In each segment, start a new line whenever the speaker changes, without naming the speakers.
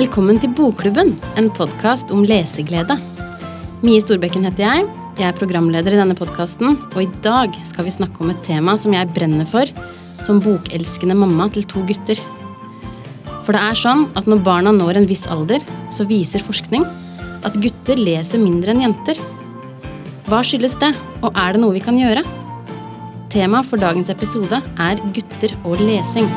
Velkommen til Bokklubben, en podkast om leseglede. Mie Storbekken heter jeg. Jeg er programleder i denne podkasten, og i dag skal vi snakke om et tema som jeg brenner for som bokelskende mamma til to gutter. For det er sånn at når barna når en viss alder, så viser forskning at gutter leser mindre enn jenter. Hva skyldes det, og er det noe vi kan gjøre? Temaet for dagens episode er gutter og lesing.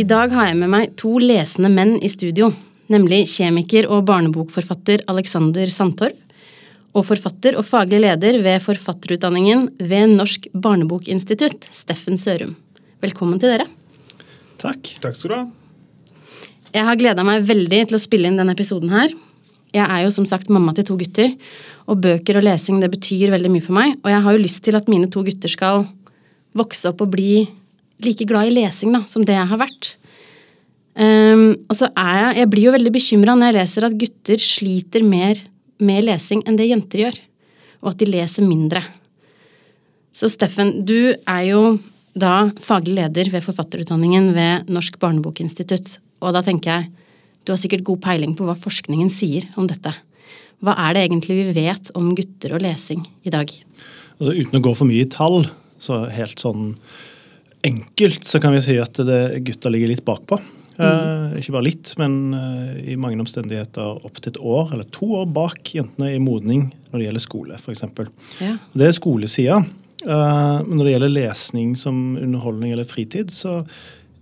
I dag har jeg med meg to lesende menn i studio, nemlig kjemiker og barnebokforfatter Alexander Sandtorv og forfatter og faglig leder ved forfatterutdanningen ved Norsk barnebokinstitutt, Steffen Sørum. Velkommen til dere.
Takk.
Takk skal du ha.
Jeg har gleda meg veldig til å spille inn denne episoden her. Jeg er jo som sagt mamma til to gutter, og bøker og lesing det betyr veldig mye for meg. Og jeg har jo lyst til at mine to gutter skal vokse opp og bli like glad i lesing da, som det jeg har vært. Um, og så er jeg, jeg blir jo veldig bekymra når jeg leser at gutter sliter mer med lesing enn det jenter gjør. Og at de leser mindre. Så Steffen, du er jo da faglig leder ved forfatterutdanningen ved Norsk barnebokinstitutt. Og da tenker jeg, du har sikkert god peiling på hva forskningen sier om dette. Hva er det egentlig vi vet om gutter og lesing i dag?
Altså, uten å gå for mye i tall, så helt sånn enkelt så kan vi si at det, gutta ligger litt bakpå. Mm. Eh, ikke bare litt, men eh, i mange omstendigheter opp til et år eller to år bak jentene i modning når det gjelder skole, f.eks.
Ja.
Det er skolesida. Eh, men når det gjelder lesning som underholdning eller fritid, så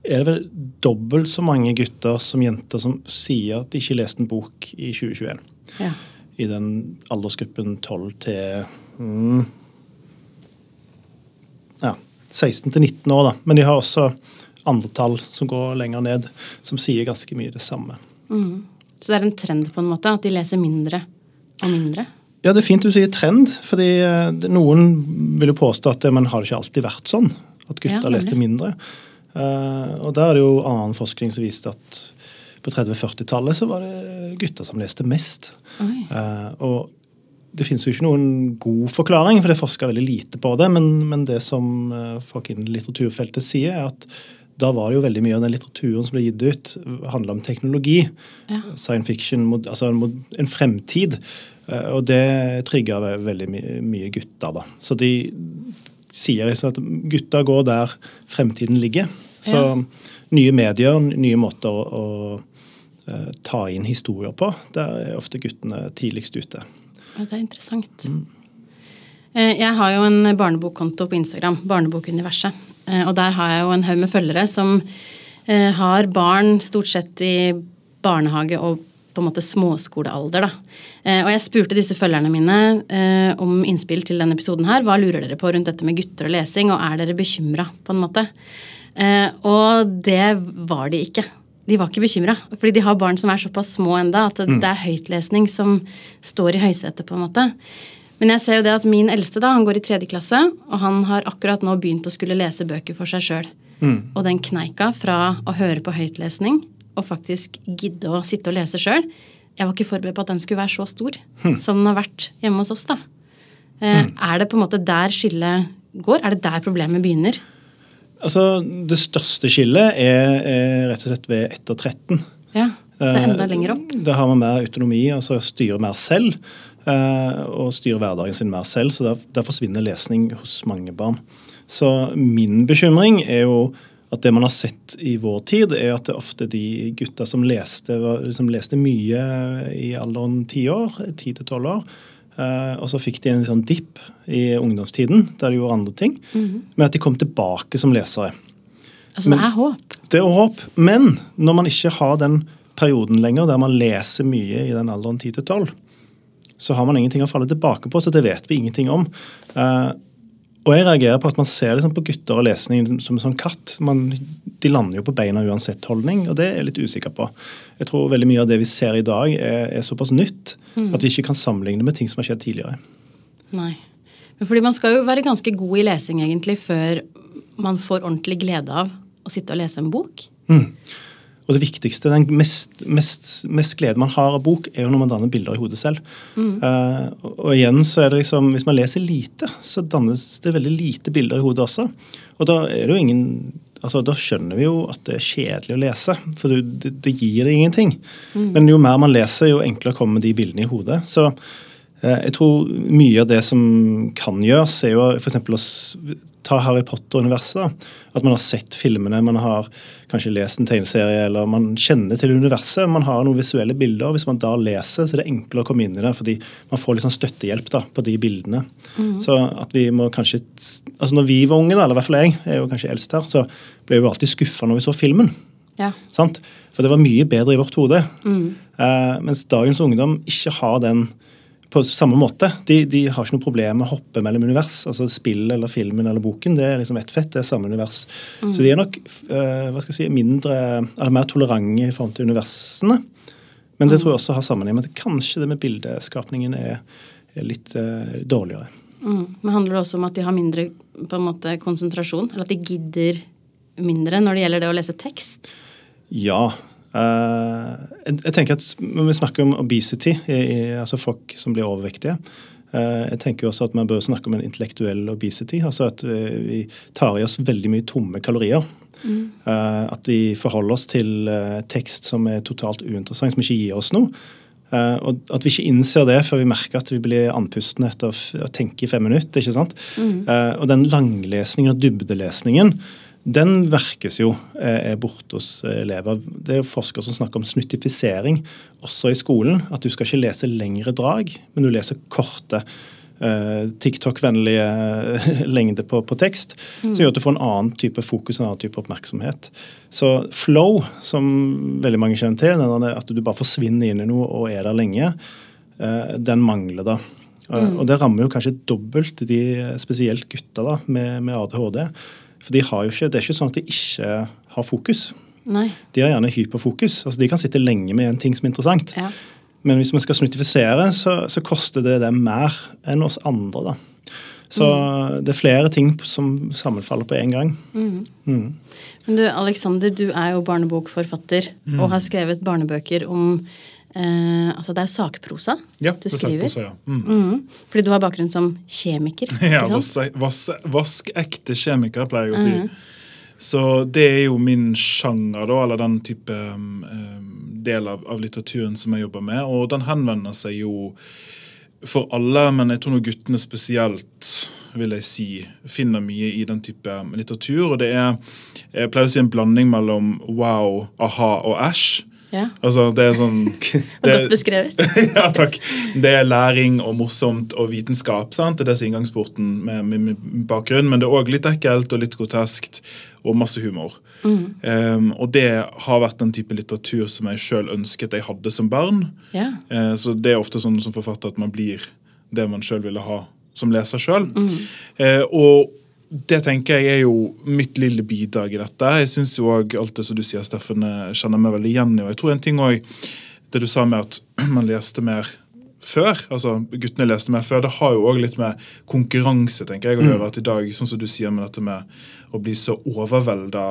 er det vel dobbelt så mange gutter som jenter som sier at de ikke leste en bok i 2021.
Ja.
I den aldersgruppen 12 til mm, ja, 16 til 19 år. da. Men de har også andre tall som går lenger ned, som sier ganske mye det samme.
Mm. Så det er en trend på en måte, at de leser mindre og mindre?
Ja, det er fint du sier trend, fordi eh, noen vil jo påstå at det, men har det ikke alltid vært sånn? At gutter
Ja,
leste mindre. Eh, og da er det jo annen forskning som viste at på 30-40-tallet så var det gutter som leste mest.
Oi.
Eh, og det finnes jo ikke noen god forklaring, for det er forska veldig lite på det. Men, men det som eh, folk innen litteraturfeltet sier, er at da var det jo veldig mye av den litteraturen som ble gitt ut, handla om teknologi.
Ja.
Science fiction, altså en, fremtid. Eh, Og det trigga veldig my mye gutter, da. Så de sier liksom at gutta går der fremtiden ligger. Så
Ja.
nye medier, nye måter å, å eh, ta inn historier på, der er ofte guttene tidligst ute.
Ja, det er interessant. Mm. Jeg har jo en barnebokkonto på Instagram, Barnebokuniverset. Eh, Og der har jeg jo en haug med følgere som eh, har barn stort sett i barnehage og på en måte småskolealder. Da. Eh, Og jeg spurte disse følgerne mine eh, om innspill til denne episoden her. Hva lurer dere på rundt dette med gutter og lesing, og er dere bekymra på en måte? Eh, Og det var de ikke. De var ikke bekymra, fordi de har barn som er såpass små enda at det, det er høytlesning som står i høysetet. på en måte. Men jeg ser jo det at min eldste da, han går i tredje klasse, og han har akkurat nå begynt å skulle lese bøker for seg sjøl. Og den kneika fra å høre på høytlesning og faktisk gidde å sitte og lese sjøl Jeg var ikke forberedt på at den skulle være så stor som den har vært hjemme hos oss. da. Eh, Er det på en måte der skillet går? Er det der problemet begynner?
Altså, Det største skillet er, er rett og slett ved etter 13.
Ja, Så
Eh,
enda lenger opp?
Da har man mer autonomi, altså styrer mer selv. eh, Og styrer hverdagen sin mer selv, så der, der forsvinner lesning hos mange barn. Så min bekymring er jo at det man har sett i vår tid, er at det ofte de gutta som leste, var, liksom leste mye i alderen ti år, ti til tolv år, eh, og så fikk de en sånn dipp i ungdomstiden, der de gjorde andre ting, men at de kom tilbake som lesere.
Altså,
Men-
det er håp.
Det er håp, men når man ikke har den perioden lenger der man leser mye i den alderen 10 til 12, så har man ingenting å falle tilbake på, så det vet vi ingenting om. Og jeg reagerer på at man ser liksom på gutter og lesning som en sånn katt. Man, de lander jo på beina uansett holdning, og det er jeg litt usikker på. Jeg tror veldig mye av det vi ser i dag er, er såpass nytt at vi ikke kan sammenligne med ting som har skjedd tidligere.
Nei. Men fordi man skal jo være ganske god i lesing egentlig før man får ordentlig glede av å sitte og lese en bok.
Og det viktigste, den mest, mest, mest glede man har av bok, er jo når man danner bilder i hodet selv. Eh, og, og igjen så er det liksom, Hvis man leser lite, så dannes det veldig lite bilder i hodet også. Og da er det jo ingen altså, da skjønner vi jo at det er kjedelig å lese. For det, det gir det ingenting. Mm. Men jo mer man leser, jo enklere kommer de bildene i hodet. Så eh, jeg tror mye av det som kan gjøres, er jo f.eks. ta Harry Potter-universet. At man har sett filmene, man har kanskje lest en tegneserie, eller man kjenner til universet. Man har noen visuelle bilder. Hvis man da leser, så er det enklere å komme inn i det, fordi man får litt sånn støttehjelp da, på de bildene. Mm. Så at vi må kanskje altså Når vi var unge, da, eller i hvert fall jeg, er jo kanskje eldst her, så ble vi jo alltid skuffa når vi så filmen. Ja. For det var mye bedre i vårt hode. Mm. Eh, mens dagens ungdom ikke har den på samme måte. De, de, har ikke noe problem med å hoppe mellom univers. altså Spill eller filmen eller boken det er liksom ett fett, det er samme univers. Mm. Så de er nok uh, hva skal jeg si, mindre, eller mer tolerante i forhold til universene. Men det mm. tror jeg også har sammenheng med at kanskje det med bildeskapningen er, er litt uh, dårligere.
Mm. Men Handler det også om at de har mindre på en måte, konsentrasjon? Eller at de gidder mindre når det gjelder det å lese tekst?
Ja, jeg, jeg, tenker at Når vi snakker om obesity, altså folk som blir overvektige uh, Jeg tenker også at man bør snakke om en intellektuell obesity. altså At uh, vi tar i oss veldig mye tomme kalorier. Mm. At vi forholder oss til tekst som er totalt uinteressant, som ikke gir oss noe. og At vi ikke innser det før vi merker at vi blir andpustne etter å tenke i fem minutter. ikke sant? Mm. og den langlesningen og dybdelesningen den verkes jo eh, er borte hos eh, elever. Det er jo forskere som snakker om snuttifisering også i skolen. At du skal ikke lese lengre drag, men du leser korte. Uh, TikTok-vennlige lengde på, på tekst, mm. som gjør at du får en annen type fokus en annen type oppmerksomhet. Så flow, som veldig mange kjenner til, at du bare forsvinner inn i noe og er der lenge, den mangler da. Mm. Og det rammer jo kanskje dobbelt de spesielt gutta da, med, med ADHD. For de har jo ikke, Det er ikke sånn at de ikke har fokus. Nei. De har gjerne hyperfokus. altså De kan sitte lenge med en ting som er interessant. Ja. Men hvis vi skal snuttifisere, så, så, koster det det mer enn oss andre. da. Så mm. det er flere ting som sammenfaller på én gang. Mm.
Mm. Men du, Alexander, du er jo barnebokforfatter mm. og har skrevet barnebøker om Eh, altså det er sakprosa
ja, du skriver. Sakprosa, ja. Mm.
Mm. Fordi du har bakgrunn som kjemiker.
ja, vaskeekte kjemiker, pleier jeg å si. Mm. Så det er jo min sjanger, da, eller den type um, del av, av, litteraturen som jeg jobber med. Og den henvender seg jo for alle, men jeg tror nå guttene spesielt vil jeg si, finner mye i den type litteratur. Og det er jeg pleier å si en blanding mellom wow, aha og æsj.
Ja.
Altså, det er sånn
det, Godt beskrevet.
ja, takk. Det er læring og morsomt og vitenskap. sant? Det er inngangsporten med, med, med bakgrunn. Men det er òg litt ekkelt og litt groteskt og masse humor. Mm. Um, og det har vært den type litteratur som jeg sjøl ønsket jeg hadde som barn.
Ja.
Uh, så det er ofte sånn som forfatter at man blir det man sjøl ville ha som leser sjøl. Mm. Uh, og det tenker jeg er jo mitt lille bidrag i dette. Jeg syns jo òg alt det som du sier, Steffen, kjenner meg veldig igjen i. Og jeg tror en ting også, det du sa med at man leste mer før, altså guttene leste mer før, det har jo òg litt med konkurranse tenker jeg, å gjøre. Mm. At i dag, sånn som du sier med dette med å bli så overvelda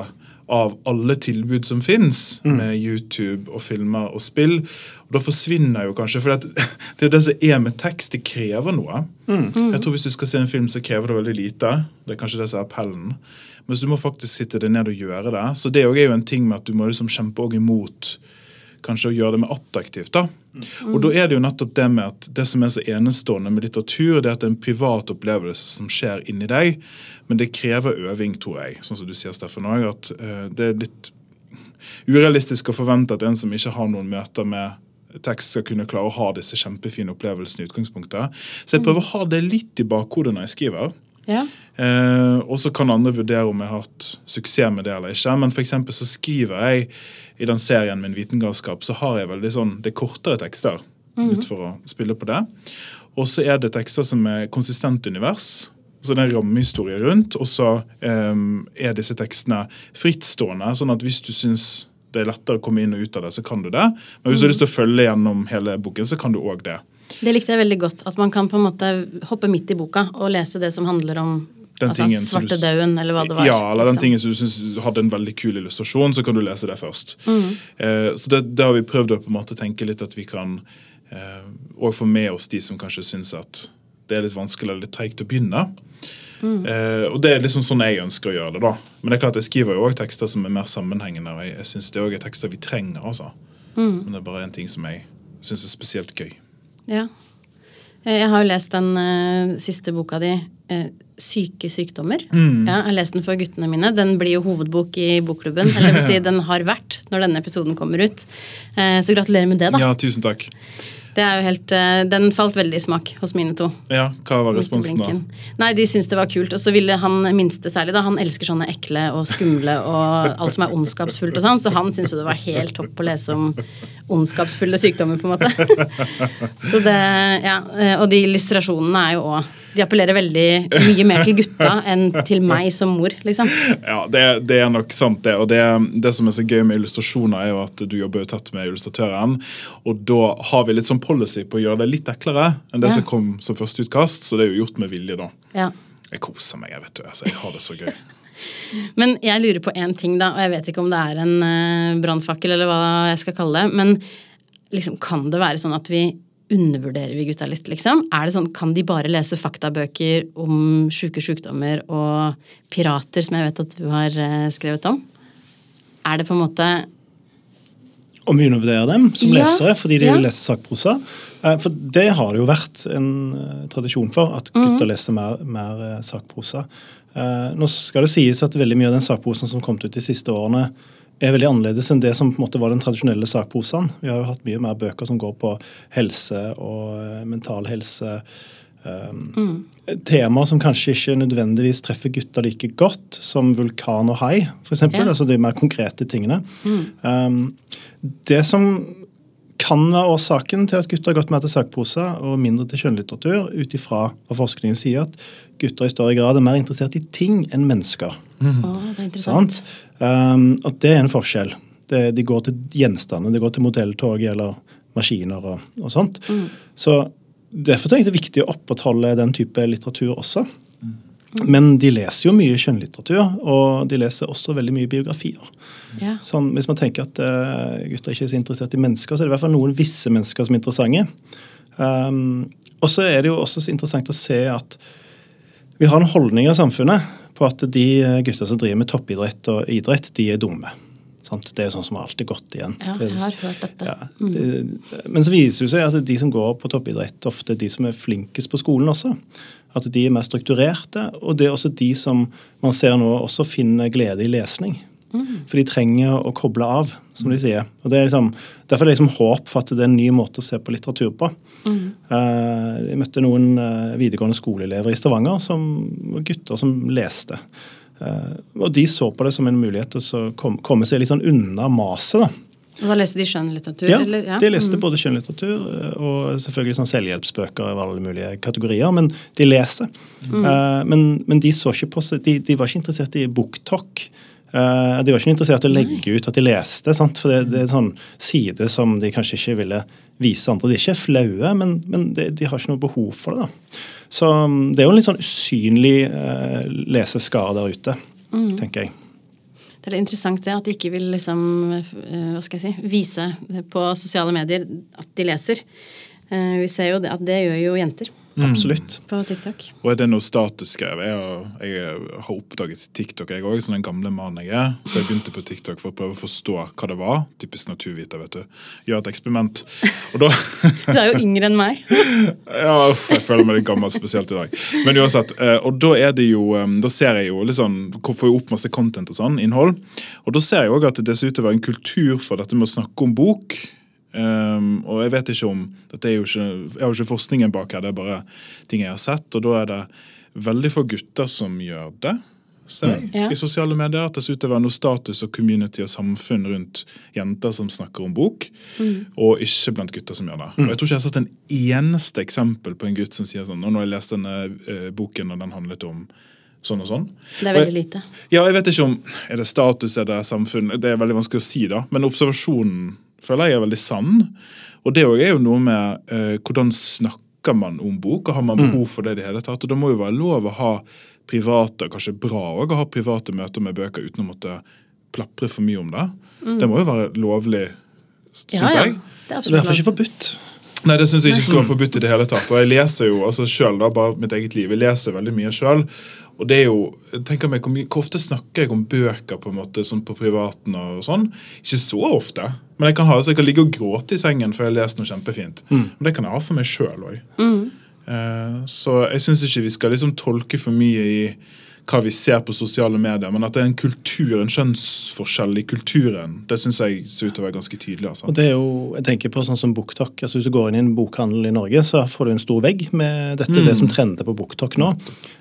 av alle tilbud som fins, mm. med YouTube og filmer og spill. Og Da forsvinner jo kanskje For det, det er det som er med tekst. Det krever noe. Mm. mm. Jeg tror Hvis du skal se en film, så krever det veldig lite. Det er kanskje det som er appellen. Men du må faktisk sitte deg ned og gjøre det. Så det er jo en ting med at du må liksom kjempe imot kanskje å gjøre det mer attraktivt. da. Mm. Og da er det jo nettopp det med at det som er så enestående med litteratur, det er at det er en privat opplevelse som skjer inni deg, men det krever øving, tror jeg. Sånn som du sier, Steffen, også, at uh, det er litt urealistisk å forvente at en som ikke har noen møter med tekst skal kunne klare å ha disse kjempefine opplevelsene i utgangspunktet. Så jeg prøver å ha det litt i bakhodet når jeg skriver.
Ja.
Eh, og så kan andre vurdere om jeg har hatt suksess med det eller ikke. Men for så skriver jeg i den serien min Vitengalskap, så har jeg veldig sånn, det er kortere tekster. Mm -hmm. ut for å spille på det. Og så er det tekster som er konsistent univers. Så det er en rammehistorie rundt. Og så um, er disse tekstene frittstående. sånn at hvis du syns det er lettere å komme inn og ut av det, så kan du det. Men hvis du har lyst til å følge gjennom hele boken, så kan du òg det.
Det likte jeg veldig godt. At man kan på en måte hoppe midt i boka og lese det som handler om den altså tingen Svartedauden, eller hva det var.
Ja, eller den liksom. tingen som du syns hadde en veldig kul illustrasjon, så kan du lese det først. Mm. Eh, så det, det, har vi prøvd å på en måte tenke litt at vi kan eh, få med oss de som kanskje syns at det er litt vanskelig eller litt treigt å begynne. Eh, og det er liksom sånn jeg ønsker å gjøre det. da. Men det er klart jeg skriver jo også tekster som er mer sammenhengende, og jeg, jeg syns det også er tekster vi trenger. altså. Men det er bare en ting som jeg syns er spesielt gøy.
Ja. Jeg har jo lest den uh, siste boka di, eh, 'Syke sykdommer'. Ja, jeg har lest den for guttene mine. Den blir jo hovedbok i bokklubben. Eller vil si den har vært når denne episoden kommer ut. Eh, så gratulerer med det, da.
Ja, tusen takk.
Det er jo helt, eh, den falt veldig i smak hos mine to.
Ja, Hva var responsen da?
Nei, De syntes det var kult. Og så ville han minste særlig, da, han elsker sånne ekle og skumle og alt som er ondskapsfullt og sånn, så han syntes det var helt topp å lese om ondskapsfulle sykdommer, på en måte. Så det, ja, eh, Og de illustrasjonene er jo òg De appellerer veldig mye mer til gutta enn til meg som mor, liksom.
Ja, det, det er nok sant, det. Og det, det som er så gøy med illustrasjoner, er jo at du jobber jo tett med illustratøren. Og da har vi litt sånn policy på å gjøre det litt eklere enn det
Ja.
som kom som første utkast. Så det er jo gjort med vilje, da.
Ja.
Jeg koser meg, jeg vet du. Altså, jeg har det så gøy.
Men jeg lurer på én ting, da, og jeg vet ikke om det er en uh, brannfakkel eller hva jeg skal kalle det. Men liksom, kan det være sånn at vi undervurderer vi gutta litt, liksom? Er det sånn, Kan de bare lese faktabøker om sjuke sjukdommer og pirater, som jeg vet at du har eh, skrevet om? Er det på en måte
Om vi undervurderer dem som
Ja,
lesere fordi de
ja.
leser sakprosa. Eh, For det har det jo vært en tradisjon for, at gutter mm. leser mer, mer sakprosa. Eh, Nå skal det sies at veldig mye av den sakposen som kom ut de siste årene, er veldig annerledes enn det som på en måte var den tradisjonelle sakposen. Vi har jo hatt mye mer bøker som går på helse og eh, mental helse. Mm. Temaer som kanskje ikke nødvendigvis treffer gutter like godt, som vulkan og hai, f.eks.
Ja.
Altså de mer konkrete tingene. Um, det som kan være årsaken til at gutter har gått mer til sakposer og mindre til kjønnlitteratur, ut ifra hva forskningen sier, at gutter i større grad er mer interessert i ting enn mennesker.
Å, det er interessant.
Um, at det er en forskjell. Det, de går til gjenstander, de går til modelltog eller maskiner og, og sånt. Så Derfor tenker jeg det er viktig å opprettholde den type litteratur også. Men de leser jo mye kjønnlitteratur, og de leser også veldig mye biografier.
Ja.
Sånn, hvis man tenker at uh, gutter ikke er så interessert i mennesker, så er det i hvert fall noen visse mennesker som er interessante. Um, og så er det jo også så interessant å se at vi har en holdning av samfunnet på at de gutta gutter som driver med toppidrett og idrett, de er dumme. Sant? Det er sånn som har alltid gått igjen.
Ja, jeg har hørt dette.
ja, det, men så viser det seg at de som går på toppidrett, ofte er de som er flinkest på skolen også. At de er mer strukturerte. Og det er også de som man ser nå også finner glede i lesning. For de trenger å koble av, som de sier. Og det er liksom, Derfor er det liksom håp for at det er en ny måte å se på litteratur på. Eh, jeg møtte noen eh, videregående skoleelever i Stavanger som var gutter som leste. Eh, og de så på det som en mulighet til å komme, komme seg litt sånn unna maset.
Og da leste de skjønnlitteratur?
Ja,
eller?
de leste både skjønnlitteratur og selvfølgelig sånn selvhjelpsbøker av alle mulige kategorier, men de leser. Eh, men, men de så ikke på de, de var ikke interessert i booktalk. Eh, de var ikke interessert i å legge ut at de leste, sant? for det, det er en sånn side som de kanskje ikke ville vise andre. De er ikke flaue, men, men de, de har ikke noe behov for det. da. Så mm, det er jo en litt sånn usynlig uh, leseskare der ute, tenker jeg.
Det er interessant det, at de ikke vil liksom, eh, hva skal jeg si, vise på sosiale medier at de leser. Vi ser jo det, at det gjør jo jenter
Absolutt.
på TikTok.
Og er det noe statusgreier? Jeg, jeg har oppdaget TikTok, jeg òg, som den gamle mannen jeg er. Så jeg begynte på TikTok for å prøve å forstå hva det var. Typisk naturviter, vet du. Gjør et eksperiment. Og da
Du er jo yngre enn meg.
Ja, uff, jeg føler meg litt gammel, spesielt i dag. Men uansett, eh, og da er det jo eh, Da ser jeg jo litt sånn Får jo opp masse content og sånn, innhold. Og da ser jeg òg at det ser ut til å være en kultur for dette med å snakke om bok. Um, og jeg vet ikke om dette er jo ikke, Jeg har jo ikke forskningen bak her, det er bare ting jeg har sett. Og da er det veldig få gutter som gjør det. Ser jeg,
Ja.
i sosiale medier, At det ser ut til å være noe status og community og samfunn rundt jenter som snakker om bok, og ikke blant gutter som gjør det. Og Jeg tror ikke jeg har sett en eneste eksempel på en gutt som sier sånn Og nå har jeg lest denne uh, boken, og den handlet om sånn og sånn.
Det er veldig
jeg-
lite.
ja, jeg vet ikke om Er det status, er det samfunn? Det er veldig vanskelig å si, da. Men observasjonen føler jeg er veldig sann. Og det òg er jo noe med eh, hvordan snakker man om bok, og har man behov for det i det hele tatt? Og det må jo være lov å ha private, kanskje bra også, å ha private møter med bøker uten å måtte plapre for mye om det. Det må jo være lovlig, syns
Ja, ja.
jeg.
Det er
Det er derfor ikke forbudt.
Nei, det syns jeg ikke skulle være forbudt i det hele tatt. Og jeg leser jo altså selv da, bare mitt eget liv. Jeg leser veldig mye sjøl. Og det er jo, tenker meg, hvor, ofte snakker jeg om bøker på en måte, sånn på privaten? og sånn? Ikke så ofte. Men jeg kan, ha, så jeg kan ligge og gråte i sengen før jeg har lest noe kjempefint. Men det kan jeg ha for meg sjøl òg. Eh, så jeg syns ikke vi skal liksom tolke for mye i hva vi ser på sosiale medier, men at det er en kultur, en kjønnsforskjell i kulturen, det syns jeg ser ut til å være ganske tydelig. altså.
Og det er jo, jeg tenker på sånn som BookTok. Altså Hvis du går inn i en bokhandel i Norge, så får du en stor vegg med dette, det som trender på BookTok nå.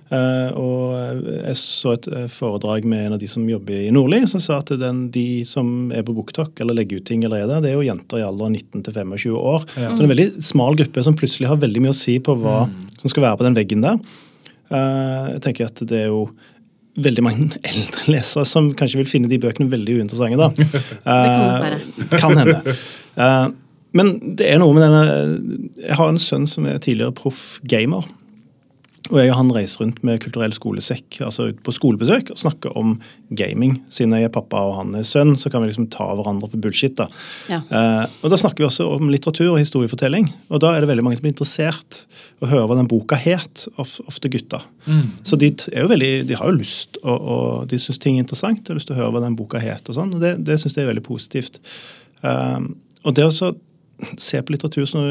Eh, og Jeg så et eh, foredrag med en av de som jobber i Nordli, som sa at den, de som er på BookTok eller legger ut ting allerede, det er jo jenter i alderen 19 til 25 år. Så det er en veldig smal gruppe som plutselig har veldig mye å si på hva som skal være på den veggen der. Eh, jeg tenker at det er jo veldig mange eldre lesere som kanskje vil finne de bøkene veldig uinteressante. da.
kan det være.
Kan hende. Men det er noe med denne Jeg har en sønn som er tidligere proff gamer. Og jeg og han reiser rundt med kulturell skolesekk altså på skolebesøk og snakker om gaming. Siden jeg er pappa og han er sønn, så kan vi liksom ta hverandre for bullshit. da.
Ja.
Eh, og Da snakker vi også om litteratur og historiefortelling. Og da er det veldig mange som blir interessert å høre hva den boka het. Ofte Ofte gutter. Så de, er jo veldig, de har jo lyst, og, og de syns ting er interessant. De har lyst til å høre hva den boka het. og sånn, og Det, det syns jeg er veldig positivt. Eh, og det å så se på litteratur som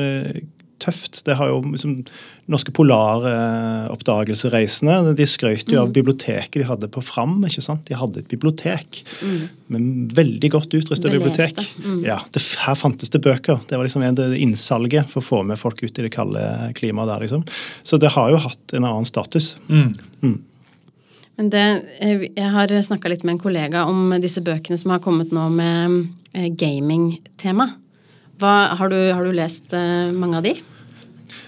tøft. Det har jo liksom, Norske polaroppdagelsesreisende de skrøt jo av biblioteket de hadde på Fram. ikke sant? De hadde et bibliotek, med veldig godt utrustet bibliotek.
Mm.
Ja, det, Her fantes det bøker. Det var liksom en- det innsalget for å få med folk ut i det kalde klimaet der. liksom. Så det har jo hatt en annen status.
Men det, eh, jeg har snakka litt med en kollega om disse bøkene som har kommet nå med eh, gaming-tema. Hva- Har, du- har du lest eh, mange av de?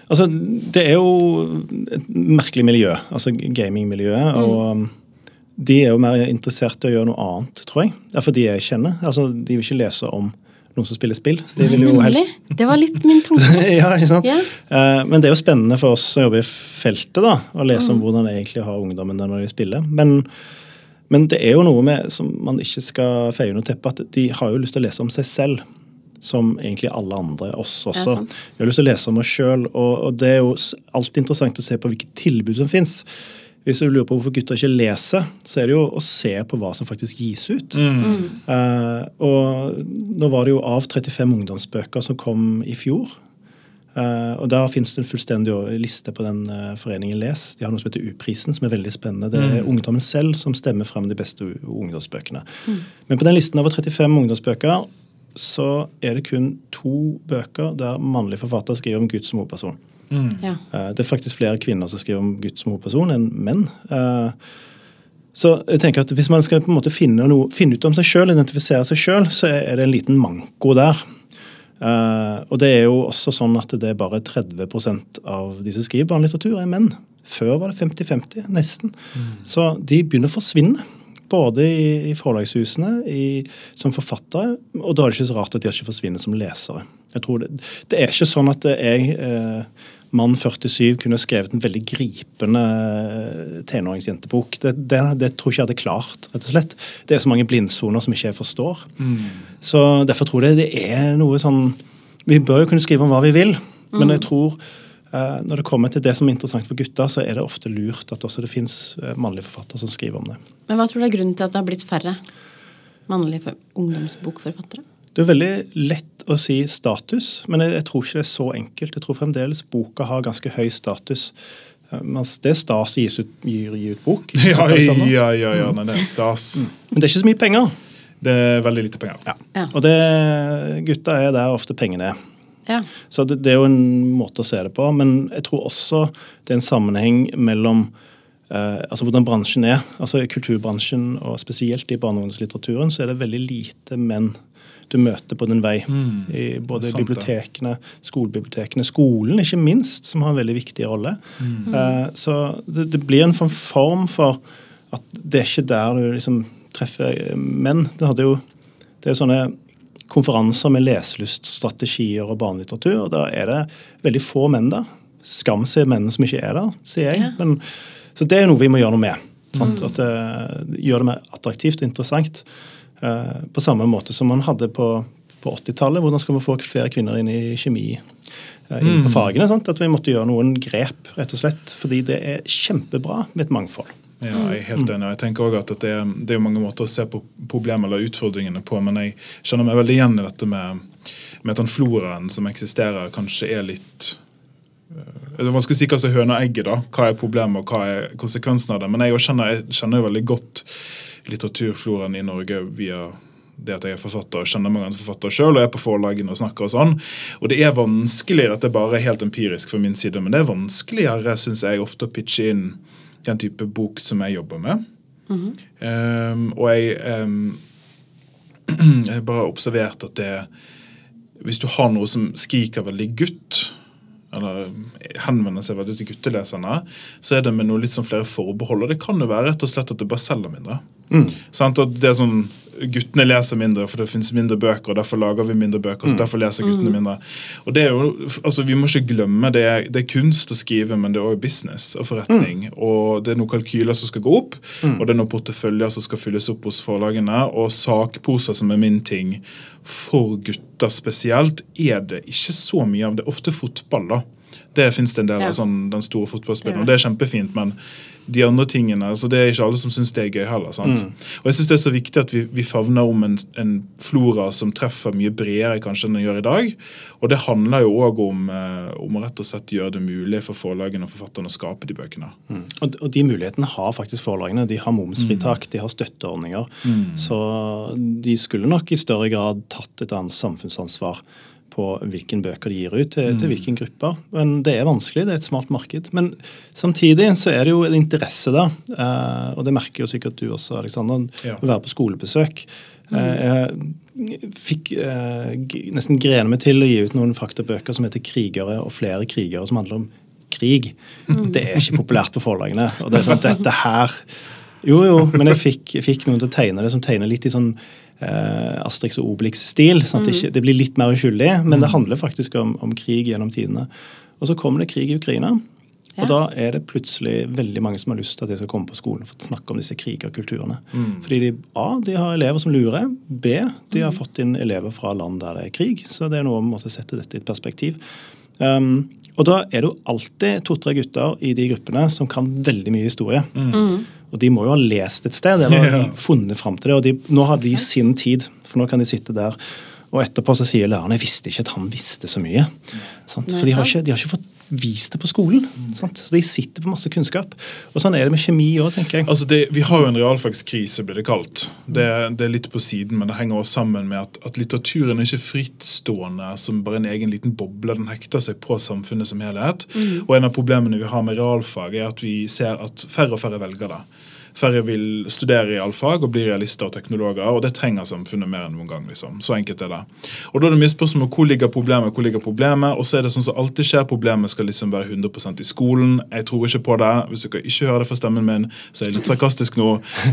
Altså, Det er jo et merkelig miljø, altså gamingmiljøet. og um, De er jo mer interessert i å gjøre noe annet, tror jeg. Det er for de jeg kjenner. Altså, De vil ikke lese om noen som spiller spill. De vil jo helst
Det var litt min tanke.
ja, ikke sant? Yeah. Men det er jo spennende for oss som jobber i feltet, da, å lese om hvordan det egentlig har ungdommen når de spiller. Men, men det er jo noe med som man ikke skal feie under teppet, at de har jo lyst til å lese om seg selv. Som egentlig alle andre, oss også. Vi har lyst til å lese om oss sjøl, og, og det er jo alltid interessant å se på hvilke tilbud som fins. Hvis du lurer på hvorfor gutter ikke leser, så er det jo å se på hva som faktisk gis ut. Eh, og nå var det jo av 35 ungdomsbøker som kom i fjor. Uh, og Der finnes det en fullstendig liste på den uh, foreningen Les. De har noe som heter U-prisen, som er veldig spennende. Det er ungdommen selv som stemmer frem de beste ungdomsbøkene. ungdomsbøkene. Men på den listen over 35 ungdomsbøker så er det kun to bøker der mannlige forfattere skriver om Gud som hovedperson.
Ja.
Eh, Det er faktisk flere kvinner som skriver om Gud som hovedperson enn menn. Eh, Så jeg tenker at Hvis man skal på en måte finne, noe, finne ut om seg sjøl, identifisere seg sjøl, så er det en liten manko der. Eh, og det er jo også sånn at det er bare 30 av de som skriver barnelitteratur, er menn. Før var det 50-50, nesten. Så de begynner å forsvinne. Både i, i forlagshusene, i, som forfattere, og da er det ikke så rart at de ikke forsvinner som lesere. Jeg tror det, det er ikke sånn at jeg, eh, mann 47, kunne skrevet en veldig gripende eh, tenåringsjentebok. Det, det, det tror jeg ikke jeg hadde klart, rett og slett. Det er så mange blindsoner som ikke jeg forstår. Så derfor tror jeg det er noe sånn Vi bør jo kunne skrive om hva vi vil, men jeg tror når det kommer til det som er interessant for gutter, så er det ofte lurt at også det fins mannlige forfattere som skriver om det.
Men hva tror du er grunnen til at det har blitt færre mannlige ungdomsbokforfattere?
Det er veldig lett å si status, men jeg, jeg tror ikke det er så enkelt. Jeg tror fremdeles boka har ganske høy status. Eh, Mens det er stas å gi ut, gi, gi ut bok.
Ja, ja, ja, ja, nei, det er stas.
Men det er ikke så mye penger.
Det er veldig lite penger.
Ja.
Og det, gutta er der ofte pengene er.
Ja.
Så det, det er jo en måte å se det på. Men jeg tror også det er en sammenheng mellom eh, altså hvordan bransjen er. Altså I kulturbransjen, og spesielt i barne- og ungdomslitteraturen, så er det veldig lite menn du møter på din vei. I både
sant
bibliotekene, skolebibliotekene, skolen ikke minst, som har en veldig viktig rolle. Eh, så det, det blir en form for at det er ikke der du liksom treffer menn. Det hadde jo det er sånne konferanser med leselyststrategier og barnelitteratur, og da er det veldig få menn der. Skam seg mennene som ikke er der, sier jeg.
Ja.
Men, så det er noe vi må gjøre noe med. Sant? At det gjør det mer attraktivt og interessant. Uh, på samme måte som man hadde på, på 80-tallet. Hvordan skal vi få flere kvinner inn i kjemi? eh, Inn på fagene, sant? At vi måtte gjøre noen grep, rett og slett. Fordi det er kjempebra med et mangfold.
Ja, jeg er helt enig. Jeg tenker også at det er, det er mange måter å se på problemer eller utfordringene på, men jeg kjenner meg veldig igjen i dette med, med at den floraen som eksisterer, kanskje er litt det er vanskelig å si hva som er høna og egget. da, Hva er problemet og hva er konsekvensen av det. Men jeg kjenner, jeg kjenner veldig godt litteraturfloraen i Norge via det at jeg er forfatter og kjenner mange forfattere sjøl og er på forlagene og snakker og sånn. Og det er vanskelig, dette det bare er helt empirisk fra min side, men det er vanskeligere synes jeg, ofte å pitche inn den type bok som jeg jobber med. Mm -hmm. um, og jeg um, jeg har bare observert at det Hvis du har noe som skriker veldig gutt, eller henvender seg veldig til gutteleserne, så er det med noe litt sånn flere forbehold. Og det kan jo være rett og slett at det bare selger mindre. Mm. Sånn, det er sånn, Guttene leser mindre, for det finnes mindre bøker, og derfor lager vi mindre bøker. så mm. derfor leser guttene mm. mindre. Og det er jo, altså Vi må ikke glemme det det er kunst å skrive, men det er også business og forretning. Mm. Og det er noen kalkyler som skal gå opp, mm. og det er noen porteføljer som skal fylles opp hos forlagene. Og sakposer, som er min ting, for gutter spesielt, er det ikke så mye av. Det ofte fotball. da. Det fins det en del av sånn, den store fotballspilleren, og det er kjempefint. men de andre tingene, altså Det er ikke alle som syns det er gøy heller. sant? Mm. Og jeg synes Det er så viktig at vi, vi favner om en, en, flora som treffer mye bredere kanskje enn den gjør i dag. Og det handler jo òg om, eh, om, å rett og slett gjøre det mulig for forlagene og forfatterne å skape de bøkene.
Mm. Og, og, de mulighetene har faktisk forlagene. De har momsfritak, mm. de har støtteordninger. Mm. Så de skulle nok i større grad tatt et annet samfunnsansvar på hvilke bøker de gir ut til, til, mm. hvilke grupper. Men Det er vanskelig, det er et smalt marked. Men samtidig så er det jo en interesse der, eh, og det merker jo sikkert du også, Alexander, ja. å være på skolebesøk. Mm. Eh, jeg fikk eh, nesten grene meg til å gi ut noen faktabøker som heter 'Krigere og flere krigere', som handler om krig. Mm. Det er ikke populært på forlagene. og det er sånn at dette her jo, jo, men jeg fikk, fikk noen til å tegne det som tegner litt i sånn eh, Asterix og Obelix-stil. sånn at det, ikke, det, blir litt mer uskyldig, men det mm. handler faktisk om, om, krig gjennom tidene. Og så kommer det krig i Ukraina. Ja. Og da er det plutselig veldig mange som har lyst til at de skal komme på skolen for å snakke om disse krigerkulturene. Mm. Fordi de, A, de har elever som lurer. B, de har mm. fått inn elever fra land der det er krig. Så det er noe om å sette dette i et perspektiv. Um, og da er det jo alltid to-tre gutter i de gruppene som kan veldig mye historie. Mm. mm. Og de må jo ha lest et sted eller funnet fram til det. Og de, nå har de sin tid, for nå kan de sitte der. Og etterpå så sier læreren jeg visste ikke at han visste så mye. For de har, ikke, de har ikke fått vist det på skolen. Sant? Så De sitter på masse kunnskap. Og Sånn er det med kjemi òg, tenker jeg.
Altså det, vi har jo en realfagskrise, blir det kalt. Det, det, er litt på siden, men det henger også sammen med at, at, litteraturen er ikke frittstående som bare en egen liten boble. Den hekter seg på samfunnet som helhet. Mm. Og en av problemene vi har med realfag, er at vi ser at færre og færre velger det. Færre vil studere i allfag og bli realister og teknologer, og det trenger samfunnet mer enn noen gang. liksom. Så enkelt er det. Og Da er det mye spørsmål om hvor ligger problemet, hvor ligger problemet, og så er det sånn som alltid skjer, problemet skal liksom være 100% i skolen. Jeg tror ikke på det. Hvis dere ikke hører det fra stemmen min, så er jeg litt sarkastisk nå.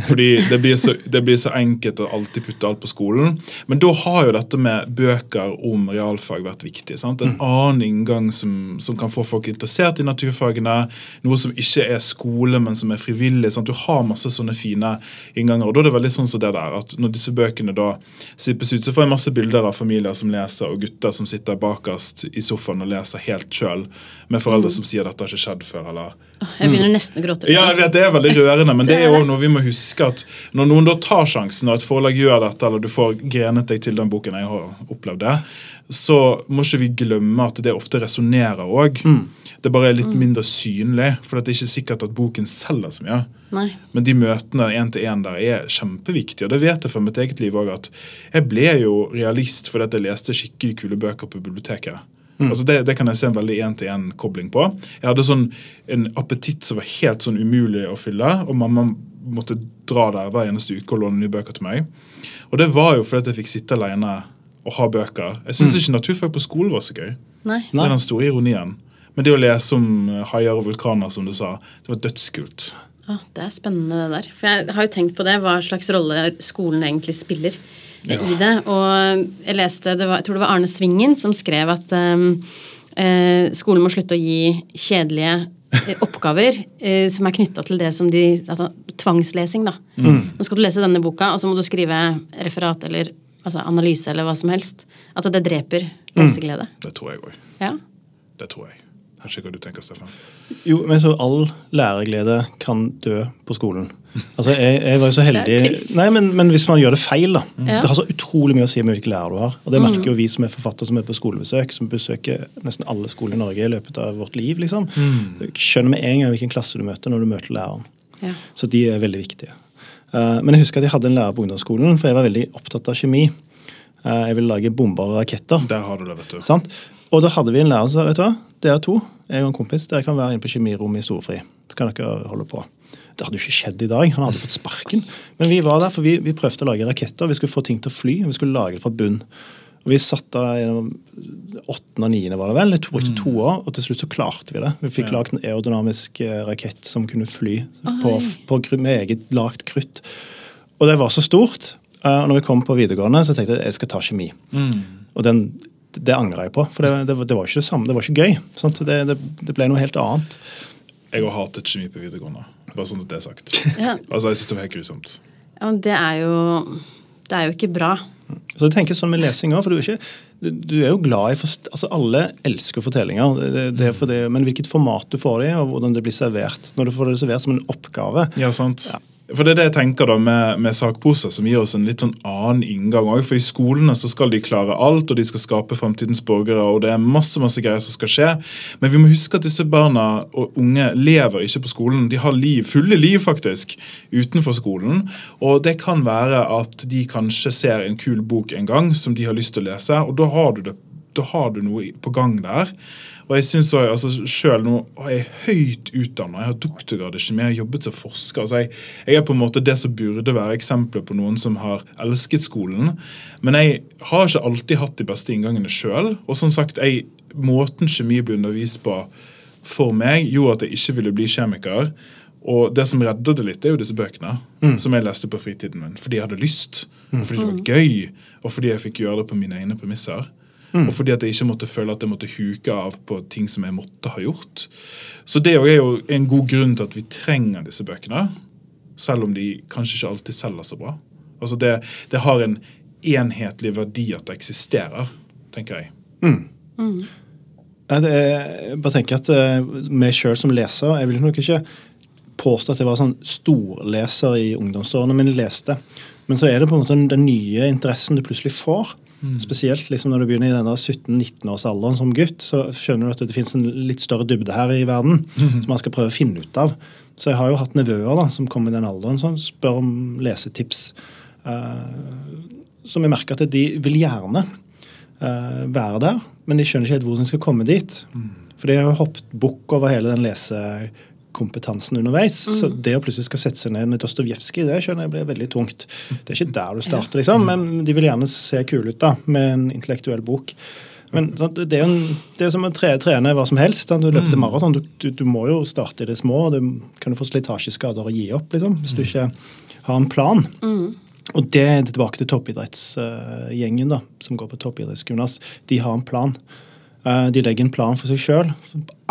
fordi det blir, så, det blir så enkelt å alltid putte alt på skolen. Men da har jo dette med bøker om realfag vært viktig. sant? En mm. annen inngang som, som kan få folk interessert i naturfagene. Noe som ikke er skole, men som er frivillig. sant? Du har masse sånne fine innganger. og da er det veldig sånn som det der, at Når disse bøkene da slippes ut, så får jeg masse bilder av familier som leser, og gutter som sitter bakerst i sofaen og leser helt sjøl, med foreldre mm. som sier dette har ikke skjedd før. eller
jeg begynner nesten å gråte.
Liksom. Ja, jeg vet, Det er veldig rørende, men det er jo noe vi må huske at når noen da tar sjansen, og et forlag gjør dette, eller du får grenet deg til den boken, jeg har opplevd det, så må ikke vi glemme at det ofte resonnerer òg. Mm. Det bare er litt mm. mindre synlig, for det er ikke sikkert at boken selger så mye. Nei. Men de møtene én til én der er kjempeviktige. Og det vet jeg fra mitt eget liv òg, at jeg ble jo realist fordi jeg leste skikkelig kule bøker på biblioteket. Mm. Altså det, det, kan jeg se en veldig én-til-én-kobling på. Jeg hadde sånn en appetitt som var helt sånn umulig å fylle, og mamma måtte dra der hver eneste uke og låne nye bøker til meg. Og det var jo fordi jeg fikk sitte alene og ha bøker. Jeg syns mm. ikke naturfag på skolen var så gøy. Nei. Det er den store ironien. Men det å lese om eh, haier og vulkaner, som du sa, det var dødskult.
Ja, Det er spennende, det der. For jeg har jo tenkt på det, hva slags rolle skolen egentlig spiller ja. i det. Og jeg leste, var, jeg tror det var Arne Svingen som skrev at um, eh, skolen må slutte å gi kjedelige eh, oppgaver eh, som er knytta til det som de altså, Tvangslesing, da. Mm. Nå skal du lese denne boka, og så må du skrive referat eller altså, analyse eller hva som helst. At det dreper leseglede.
Mm. Det tror jeg òg.
Ja.
Det tror jeg. Kanskje hva du tenker, Stefan?
Jo, men så all læreglede kan dø på skolen. Altså, jeg, jeg var jo så heldig
Det er trist.
Nei, men, men hvis man gjør det feil, da.
Mm.
Det har så utrolig mye å si med hvilke lærer du har. Og det merker jo vi som er forfattere som er på skolebesøk, som besøker nesten alle skoler i Norge i løpet av vårt liv. liksom. Mm. skjønner med en gang hvilken klasse du møter når du møter læreren.
Ja.
Så de er veldig viktige. Eh, men jeg husker at jeg hadde en lærer på ungdomsskolen, for jeg var veldig opptatt av kjemi. Eh, jeg ville lage bomber og raketter.
Der har du det, vet du.
Sant? Og da hadde vi en lærer som sa vet du hva, dere to, jeg og en kompis, dere kan være inne på kjemirommet i storfri. Så kan dere holde på. Det hadde jo ikke skjedd i dag. Han hadde fått sparken. Men vi var der, for vi, vi prøvde å lage raketter. Vi skulle få ting til å fly, og vi skulle lage det fra bunn. Og Vi satt da gjennom åttende og niende, var det vel. Det tok ikke to år, og til slutt så klarte vi det. Vi fikk
Ja.
lagd en aerodynamisk eh, rakett som kunne fly på, på, med eget lagt krutt. Og det var så stort. Eh, Og når vi kom på videregående, så tenkte jeg at jeg skal ta kjemi. Og den, det angra jeg på, for det, det, var- det var ikke det samme. Det var ikke gøy. Sant? Det, det, det ble noe helt annet.
Jeg har hatet kjemi på videregående. Bare sånn at det er sagt.
Ja.
Altså, Jeg syns det var helt grusomt.
Ja, men det er jo Det er jo ikke bra.
Så jeg tenker sånn med lesing også, for du er, ikke, du, er jo glad i altså Alle elsker fortellinger, det, det, for det, men hvilket format du får det i, og hvordan det blir servert. Når du får det servert som en oppgave.
Ja, sant. For det er det jeg tenker da med, med sakposer, som gir oss en litt sånn annen inngang. også. For i skolene så skal de klare alt, og de skal skape framtidens borgere, og det er masse masse greier som skal skje. Men vi må huske at disse barna og unge lever ikke på skolen. De har liv, fulle liv faktisk, utenfor skolen. Og det kan være at de kanskje ser en kul bok en gang som de har lyst til å lese, og da har du det da har du noe på gang der. Og jeg synes også, altså Selv nå er jeg høyt utdannet, jeg har doktorgrad i kjemi, jeg har jobbet som forsker. altså jeg, jeg er på en måte det som burde være eksempler på noen som har elsket skolen. Men jeg har ikke alltid hatt de beste inngangene sjøl. Og som sagt, jeg, måten kjemi ble undervist på for meg, gjorde at jeg ikke ville bli kjemiker. Og det som redder det litt, er jo disse bøkene som jeg leste på fritiden min. Fordi jeg hadde lyst, og fordi det var gøy, og fordi jeg fikk gjøre det på mine egne premisser. Og fordi at jeg ikke måtte føle at jeg måtte huke av på ting som jeg måtte ha gjort. Så det er jo en god grunn til at vi trenger disse bøkene. Selv om de kanskje ikke alltid selger så bra. Altså det, det har en enhetlig verdi at det eksisterer, tenker jeg.
Ja, det er, jeg bare tenker at uh, meg sjøl som leser Jeg vil nok ikke påstå at jeg var sånn storleser i ungdomsårene mine. leste. Men så er det på en måte den, den nye interessen du plutselig får. Spesielt liksom når du begynner i denne 17-19-årsalderen som gutt, så skjønner du at det finnes en litt større dybde her i verden som man skal prøve å finne ut av. Så jeg har jo hatt nevøer da, som kommer i den alderen som spør om lesetips. Uh, som jeg merker at de vil gjerne uh, være der, men de skjønner ikke helt hvor de skal komme dit. For de har jo hoppet bukk over hele den lesekompetansen underveis. Så det å plutselig skal sette seg ned med Dostojevskij, det skjønner jeg blir veldig tungt. Det er ikke der du starter, liksom, men de vil gjerne se kule ut da, med en intellektuell bok. Men det er jo en, det er som å tre, trene hva som helst. da Du løpte maraton. Du, du, du må jo starte i det små. Du kan jo få slitasjeskader og gi opp liksom, hvis du ikke har en plan. Og det er tilbake til toppidrettsgjengen da, som går på toppidrettsgymnas. De har en plan. Eh, De legger en plan for seg sjøl,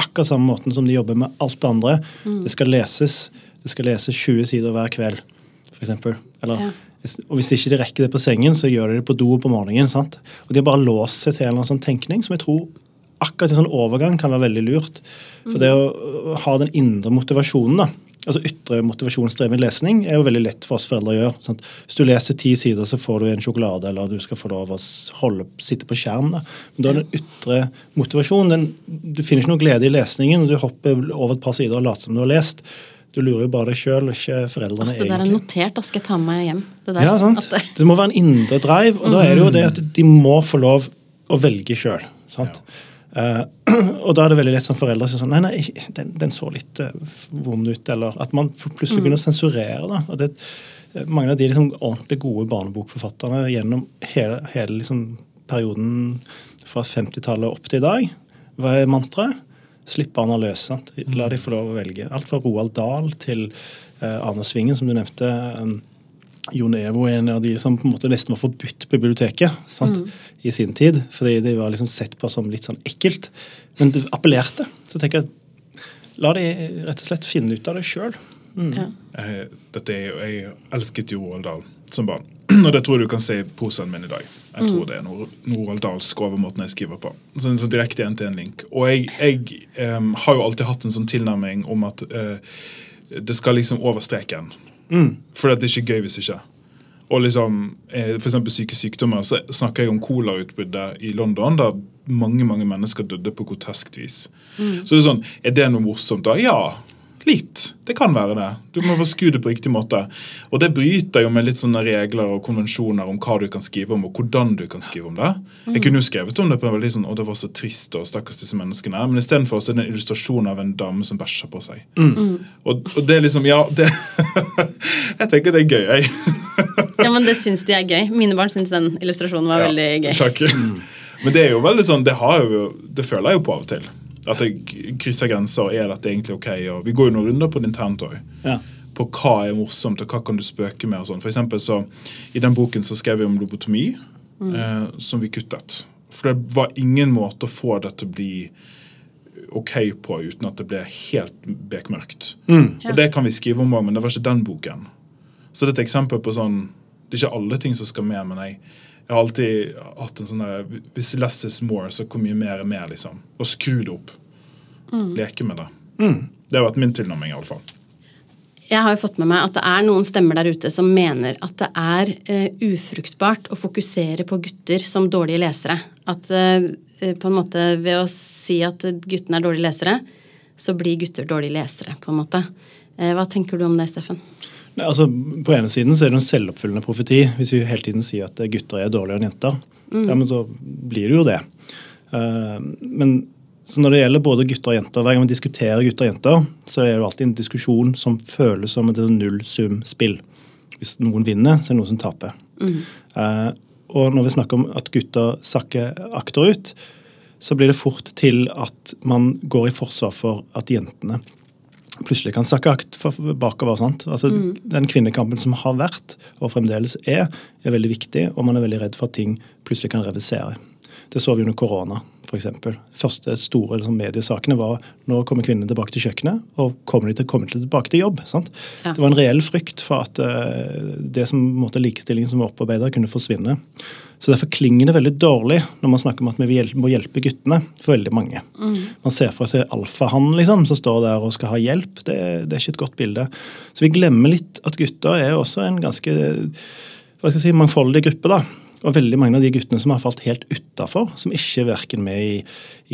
akkurat samme måten som de jobber med alt det andre. Det skal leses det skal leses 20 sider hver kveld, f.eks. Eller,
Ja.
Og hvis ikke de rekker det på sengen, så gjør de det på do på morgenen. sant? Og De har bare låst seg til en sånn tenkning som jeg tror akkurat en sånn overgang kan være veldig lurt. For det å å ha den indre motivasjonen, da, altså ytre motivasjonsdreven lesning, er jo veldig lett for oss foreldre å gjøre. Sant? Hvis du leser ti sider, så får du en sjokolade, eller du skal få lov å holde, sitte på skjerm. Da. Men da er den ytre motivasjonen den, Du finner ikke noe glede i lesningen, og du hopper over et par sider og later som du har lest. Du lurer jo bare deg sjøl, ikke foreldrene
Det der er
egentlig.
notert, da skal jeg ta med meg hjem. Det der,
Ja, sant?
at det-
Det må være en indre drive, og da er det jo det at de må få lov å velge sjøl. og da er det veldig lett som foreldre å si sånn Nei, nei, den, den så litt uh, vond ut. Eller at man plutselig begynner å sensurere. da, og det mange av de liksom, ordentlig gode barnebokforfatterne gjennom hele, hele liksom, perioden fra 50-tallet opp til i dag, hva er mantraet? Slipp barna løs. sant? La de få lov å velge. Alt fra Roald Dahl til uh, Arne Svingen, som du nevnte. Um, Jon Evo er en av de som på en måte nesten var forbudt på biblioteket sant? i sin tid. Fordi de var liksom sett på som litt sånn ekkelt. Men det appellerte. Så tenker jeg la de rett og slett finne ut av det sjøl.
Ja.
Jeg, dette er, jo- jeg elsket jo Roald Dahl som barn. og det tror jeg du kan se i posen min i dag. Jeg tror det er Nor Noraldalsk over måten jeg skriver på. Så så direkte en-til-en-link. Og jeg, jeg um, har jo alltid hatt en sånn tilnærming om at uh, det skal liksom over streken. For det er ikke gøy hvis ikke. Og liksom, eh, eksempel syke sykdommer, så snakker jeg om kolerautbruddet i London, der mange mange mennesker døde på groteskt vis. Så det er sånn, er det noe morsomt da? Ja, litt. Det kan være det. Du må bare det på riktig måte. Og det bryter jo med litt sånne regler og konvensjoner om hva du kan skrive om, og hvordan du kan skrive om det. Jeg kunne jo skrevet om det på en veldig sånn, å det var så trist og stakkars disse menneskene. Men istedenfor så er det en illustrasjon av en dame som bæsjer på seg. Og, og det er liksom, ja, det Jeg tenker det er gøy, jeg.
Ja, men det syns de er gøy. Mine barn syns den illustrasjonen var
Ja,
veldig gøy.
Takk. Men det er jo veldig sånn, det, har jo, det føler jeg jo på av og til. At jeg krysser grenser. Er dette egentlig ok? Og vi går jo noen runder på det internt òg.
Ja.
På hva er morsomt, og hva kan du spøke med. og sånn. For eksempel så, I den boken så skrev vi om lobotomi, eh, som vi kuttet. For det var ingen måte å få det til å bli ok på uten at det ble helt bekmørkt. Og det kan vi skrive om òg, men det var ikke den boken. Så det er et eksempel på sånn Det er ikke alle ting som skal med, men jeg, jeg har alltid hatt en sånn der Hvis less is more, så hvor mye mer er mer, liksom. Og skru det opp. Leke med det. Det har vært min tilnærming, i alle fall.
Jeg har jo fått med meg at det er noen stemmer der ute som mener at det er uh, ufruktbart å fokusere på gutter som dårlige lesere. At uh, på en måte ved å si at guttene er dårlige lesere, så blir gutter dårlige lesere, på en måte. Uh, hva tenker du om det, Steffen?
Nei, altså, på ene siden så er det en selvoppfyllende profeti. Hvis vi hele tiden sier at gutter er dårligere enn jenter, ja, men så blir det jo det. Uh, men så når det gjelder både gutter og jenter, hver gang vi diskuterer gutter og jenter, så er det jo alltid en diskusjon som føles som et nullsumspill. Hvis noen vinner, så er det noen som taper. Eh, og når vi snakker om at gutter sakker akterut, så blir det fort til at man går i forsvar for at jentene plutselig kan sakke akt bakover. sant? Altså, Den kvinnekampen som har vært, og fremdeles er, er veldig viktig, og man er veldig redd for at ting plutselig kan revisere. Det så vi under korona, f.eks. Første store liksom, mediesakene var nå kommer kvinnene tilbake til kjøkkenet, og kommer de til, kommer de tilbake til jobb. sant?
Ja.
Det var en reell frykt for at uh, det som måte, likestillingen som var opparbeida, kunne forsvinne. Så Derfor klinger det veldig dårlig når man snakker om at vi må hjelpe guttene. for veldig mange. Man ser for seg alfahannen liksom, som står der og skal ha hjelp. Det, det er ikke et godt bilde. Så vi glemmer litt at gutter er også en ganske hva skal jeg si, mangfoldig gruppe. da. Og veldig mange av de guttene som har falt helt utafor, som ikke er verken med i,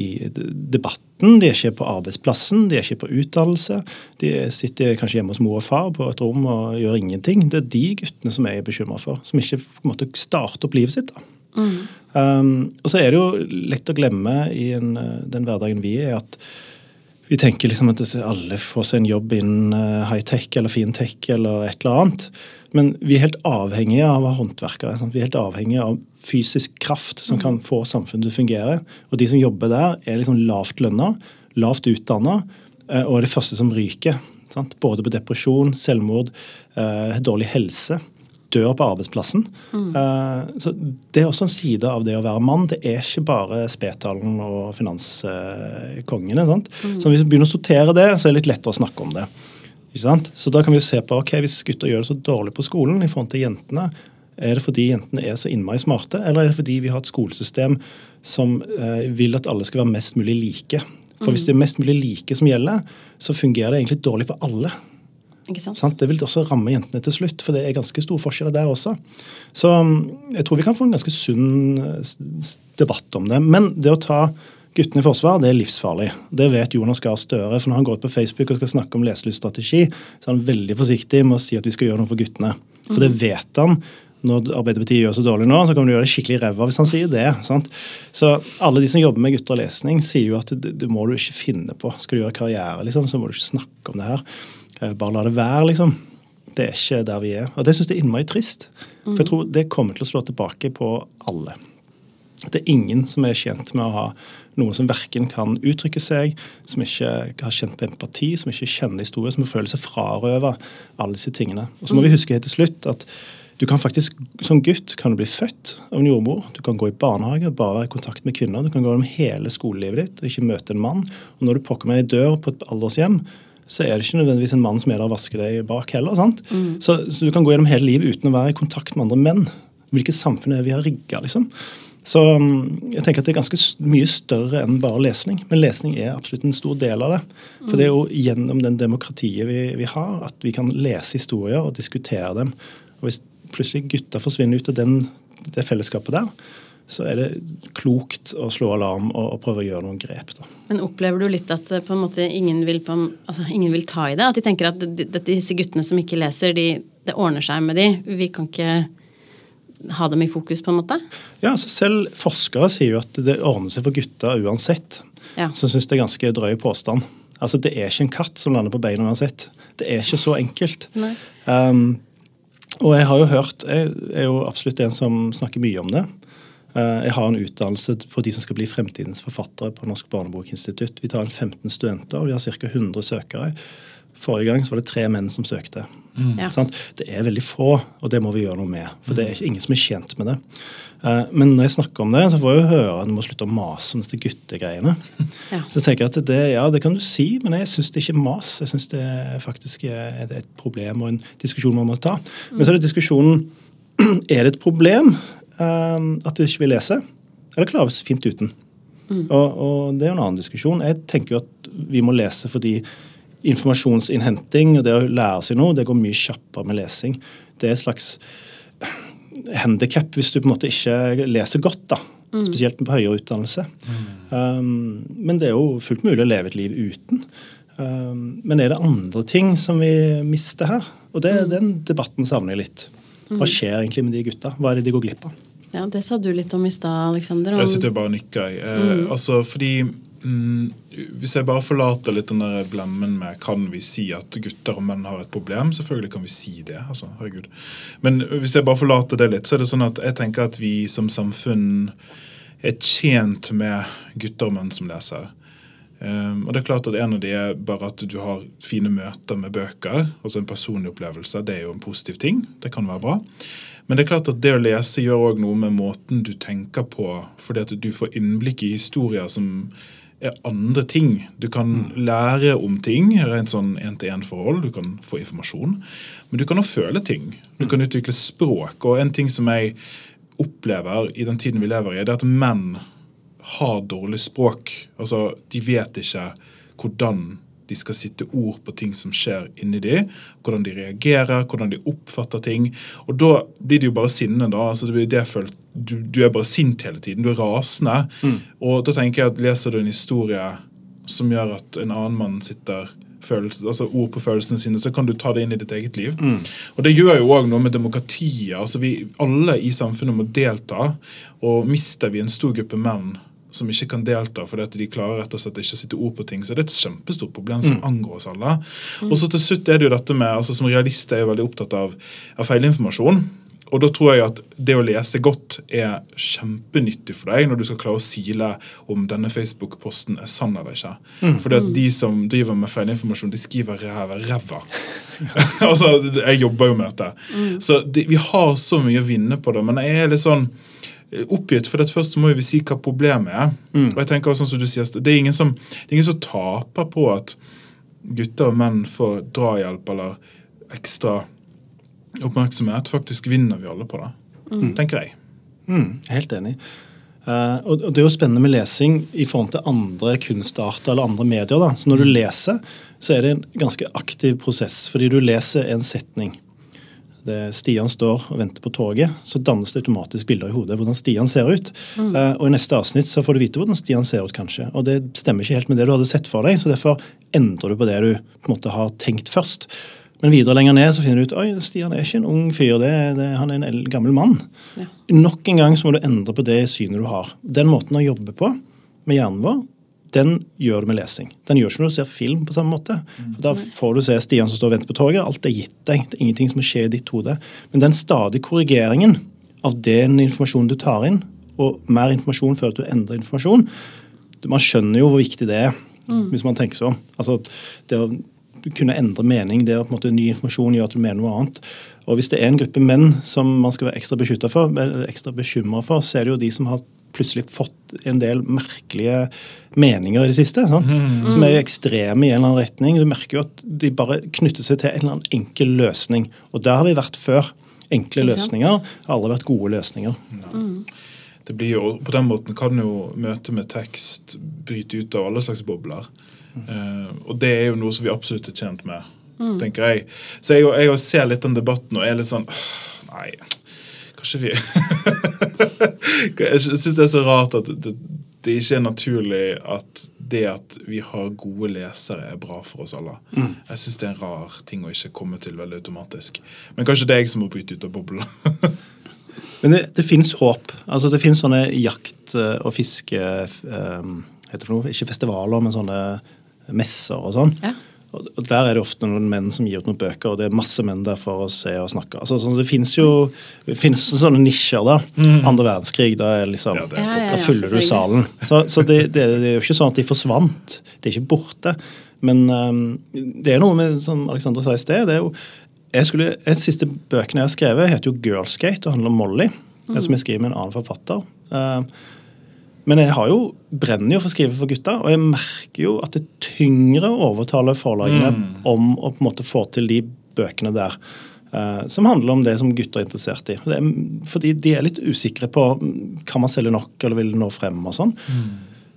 i debatten, de er ikke på arbeidsplassen, de er ikke på utdannelse. De sitter kanskje hjemme hos mor og far på et rom og gjør ingenting. Det er de guttene som jeg er bekymra for, som ikke måtte starte opp livet sitt. da. Um, og så er det jo lett å glemme i en, eh, den hverdagen vi er, at vi tenker liksom at alle får seg en jobb innen eh, high-tech eller fintech eller et eller annet. Men vi er helt avhengige av håndverkere. Sant? Vi er helt avhengige av fysisk kraft som kan få samfunnet til å fungere. Og de som jobber der, er liksom lavt lønna, lavt utdanna eh, og er de første som ryker. Sant? Både på depresjon, selvmord, eh, dårlig helse. Dør på arbeidsplassen. Eh, så Det er også en side av det å være mann. Det er ikke bare spetalen og finanskongene. Mm. Så hvis vi begynner å sortere det, så er det litt lettere å snakke om det. Ikke sant? Så da kan vi se på ok, hvis gutter gjør det så dårlig på skolen i forhold til jentene, er det fordi jentene er så innmari smarte, eller er det fordi vi har et skolesystem som eh, vil at alle skal være mest mulig like? For hvis det er mest mulig like som gjelder, så fungerer det egentlig dårlig for alle.
Ikke sant?
Sant? Det vil også ramme jentene til slutt, for det er ganske store forskjeller der også. Så um, jeg tror vi kan få en ganske sunn eh, debatt om det. Men det å ta guttene i forsvar, det er livsfarlig. Det vet Jonas Gahr Støre. For når han går ut på Facebook og skal snakke om leselyststrategi, så er han veldig forsiktig med å si at vi skal gjøre noe for guttene. For det vet han. Når Arbeiderpartiet gjør så dårlig nå, så kommer de gjøre det skikkelig ræva hvis han sier det. sant? Så alle de som jobber med gutter og lesning, sier jo at det, det må du ikke finne på. Skal du gjøre karriere, liksom, så må du ikke snakke om det her. Eh, Bare la det være, liksom. Det er ikke der vi er. Og det syns jeg er innmari trist. For jeg tror det kommer til å slå tilbake på alle. Det er ingen som er tjent med å ha noen som verken kan uttrykke seg, som ikke har kjent på empati, som ikke kjenner historie, som føler seg frarøva alle disse tingene. Og så må vi huske helt til slutt at du kan faktisk, Som gutt kan du bli født av en jordmor. Du kan gå i barnehage, og bare være i kontakt med kvinner. Du kan gå gjennom hele skolelivet ditt og ikke møte en mann. Og når du pokker meg i dør på et aldershjem, så er det ikke nødvendigvis en mann som er der og vasker deg bak heller. sant? Så, så du kan gå gjennom hele livet uten å være i kontakt med andre menn. Hvilket samfunn er vi har rigga, liksom? Så mm, jeg tenker at det er ganske mye større enn bare lesning. Men lesning er absolutt en stor del av det. For det er jo gjennom den demokratiet vi, vi har, at vi kan lese historier og diskutere dem. Og hvis plutselig gutta forsvinner ut av den, det fellesskapet der, så er det klokt å slå alarm og, og prøve å gjøre noen grep. da.
Men opplever du litt at eh, på en måte ingen vil, på, altså, ingen vil ta i det? At de tenker at disse guttene som ikke leser, de, det ordner seg med de. Vi kan ikke ha dem i fokus, på en måte?
Ja, altså Selv forskere sier jo at det ordner seg for gutter uansett.
Ja.
Så syns det er ganske drøy påstand. Altså Det er ikke en katt som lander på beina uansett. Det er ikke så enkelt. Um, og jeg har jo hørt Jeg er jo absolutt en som snakker mye om det. Uh, jeg har en utdannelse for de som skal bli fremtidens forfattere på Norsk barnebokinstitutt. Vi tar inn 15 studenter, og vi har ca. 100 søkere. Forrige gang så var det tre menn som søkte.
Ja.
Sant? Det er veldig få, og det må vi gjøre noe med. For det er ikke ingen som er tjent med det. Eh, Men når jeg snakker om det, så får jeg jo høre at du må slutte å mase om dette guttegreiene.
Ja.
Så jeg tenker at det, ja, det kan du si, men jeg syns det ikke er mas. Jeg syns det faktisk er et- problem og en diskusjon man må ta. Men så er det diskusjonen er det et problem eh, at du ikke vil lese, eller klarer vi oss fint uten? Og, og det er jo en annen diskusjon. Jeg tenker jo at vi må lese fordi informasjonsinnhenting og det å lære seg noe, det går mye kjappere med lesing. Det er et slags handikap hvis du på en måte ikke leser godt, da. Spesielt på høyere utdannelse. Um, men det er jo fullt mulig å leve et liv uten. Um, men er det andre ting som vi mister her? Og det, den debatten savner jeg litt. Hva skjer egentlig med de gutta? Hva er det de går glipp av?
ja, det sa du litt om i stad, Aleksander. om-
Jeg sitter jo bare og nikker. Eh, altså, fordi mm, Hvis jeg bare forlater litt den der blemmen med kan vi si at gutter og menn har et problem, selvfølgelig kan vi si det. altså, herregud. Men hvis jeg bare forlater det litt, så er det sånn at jeg tenker at vi som samfunn er tjent med gutter og menn som leser. Um, og det er klart at En av de er bare at du har fine møter med bøker. altså En personlig opplevelse. Det er jo en positiv ting. Det kan være bra. Men det er klart at det å lese gjør òg noe med måten du tenker på. Fordi at du får innblikk i historier som andre ting. Du kan lære om ting, rent sånn én-til-én-forhold. Du kan få informasjon. Men du kan også føle ting. Du kan utvikle språk. Og en ting som jeg opplever i den tiden vi lever i, det er at menn har dårlig språk. Altså, De vet ikke hvordan de skal sitte ord på ting som skjer inni de, hvordan de reagerer, hvordan de oppfatter ting. Og da blir det jo bare sinne. da, altså det blir det følt, du, du er bare sint hele tiden. Du er rasende. Og da tenker jeg at leser du en historie som gjør at en annen mann sitter følelse, altså ord på følelsene sine, så kan du ta det inn i ditt eget liv. Og det gjør jo òg noe med demokratiet. altså vi Alle i samfunnet må delta. Og mister vi en stor gruppe menn som ikke kan delta fordi at de klarer rett og slett ikke å sitte ord på ting, så det er et kjempestort problem som angår oss alle. Og så til slutt er det jo dette med, altså Som realist er jeg veldig opptatt av, av feilinformasjon. Og da tror jeg at det å lese godt er kjempenyttig for deg når du skal klare å sile om denne Facebook-posten er sann eller ikke. Fordi at de som driver med feilinformasjon, de skriver ræva ræva. altså, jeg jobber jo med dette. Så det, vi har så mye å vinne på det. Men jeg er litt sånn oppgitt, for det først må vi si hva problemet er. Og jeg tenker sånn som du sier, Det er ingen som, det er ingen som taper på at gutter og menn får drahjelp eller ekstra oppmerksomhet. Faktisk vinner vi alle på det, tenker jeg.
Mm, helt enig. Uh, og og Det er jo spennende med lesing i forhold til andre kunstarter eller andre medier. da. Så Når du leser, så er det en ganske aktiv prosess, fordi du leser en setning. Det Stian står og venter på toget, så dannes det automatisk bilder i hodet hvordan Stian ser ut. Eh, og I neste avsnitt så får du vite hvordan Stian ser ut, kanskje. Og det stemmer ikke helt med det du hadde sett for deg, så derfor endrer du på det du på en måte har tenkt først. Men videre lenger ned så finner du ut oi, Stian er ikke en ung fyr, det, det, han er en gammel mann.
Ja.
Nok en gang så må du endre på det synet du har. Den måten å jobbe på med hjernen vår, den gjør du med lesing. Den gjør ikke når du ser film på samme måte. For da får du se Stian som står og venter på toget. Alt er gitt deg. Det er ingenting som skjer i ditt hode. Men den stadige korrigeringen av den informasjonen du tar inn, og mer informasjon før du endrer informasjon, man skjønner jo hvor viktig det er, hvis man tenker sånn. Altså, det å kunne endre mening, det å på en måte ny informasjon gjør at du mener noe annet. Og Hvis det er en gruppe menn som man skal være ekstra for, ekstra bekymra for, så er det jo de som har plutselig fått en del merkelige meninger i det siste. Sant? Som er ekstreme i en eller annen retning. Du merker jo at de bare knytter seg til en eller annen enkel løsning. Og der har vi vært før. Enkle løsninger har aldri vært gode løsninger.
Det blir jo, På den måten kan jo møtet med tekst bryte ut av alle slags bobler. Eh, og det er jo noe som vi absolutt er tjent med, tenker jeg. Så jeg, jeg ser litt den debatten og er litt sånn «Åh, Nei, kanskje vi Jeg syns det er så rart at det, det ikke er naturlig at det at vi har gode lesere, er bra for oss alle. Jeg syns det er en rar ting å ikke komme til veldig automatisk. Men kanskje det er jeg som må bryte ut av boblen.
Men det, det fins håp. Altså Det fins sånne jakt- og fiske... Um, heter det noe? Ikke festivaler, men sånne messer og sånn.
Ja.
Og Der er det ofte noen menn som gir ut noen bøker, og det er masse menn der for å se og snakke. Altså, sånn, det fins jo det finnes sånne nisjer. da. Andre verdenskrig, da er liksom,
Ja, er
Ja, ja, ja,
da fyller du salen. Så, så det, det, det er jo ikke sånn at de forsvant. Det er ikke borte. Men um, det er noe med, som Alexandra sa i sted det er jo, jeg skulle, En siste bøkene jeg har skrevet, heter jo 'Girlskate' og handler om Molly. Som jeg skriver med en annen forfatter. Uh, men jeg har jo, brenner jo for å skrive for gutta, og jeg merker jo at det er tyngre å overtale forlagene om å på en måte få til de bøkene der. Uh, som handler om det som gutter er interessert i. Det er, fordi de er litt usikre på mm, kan man selge nok eller vil nå frem. og sånn.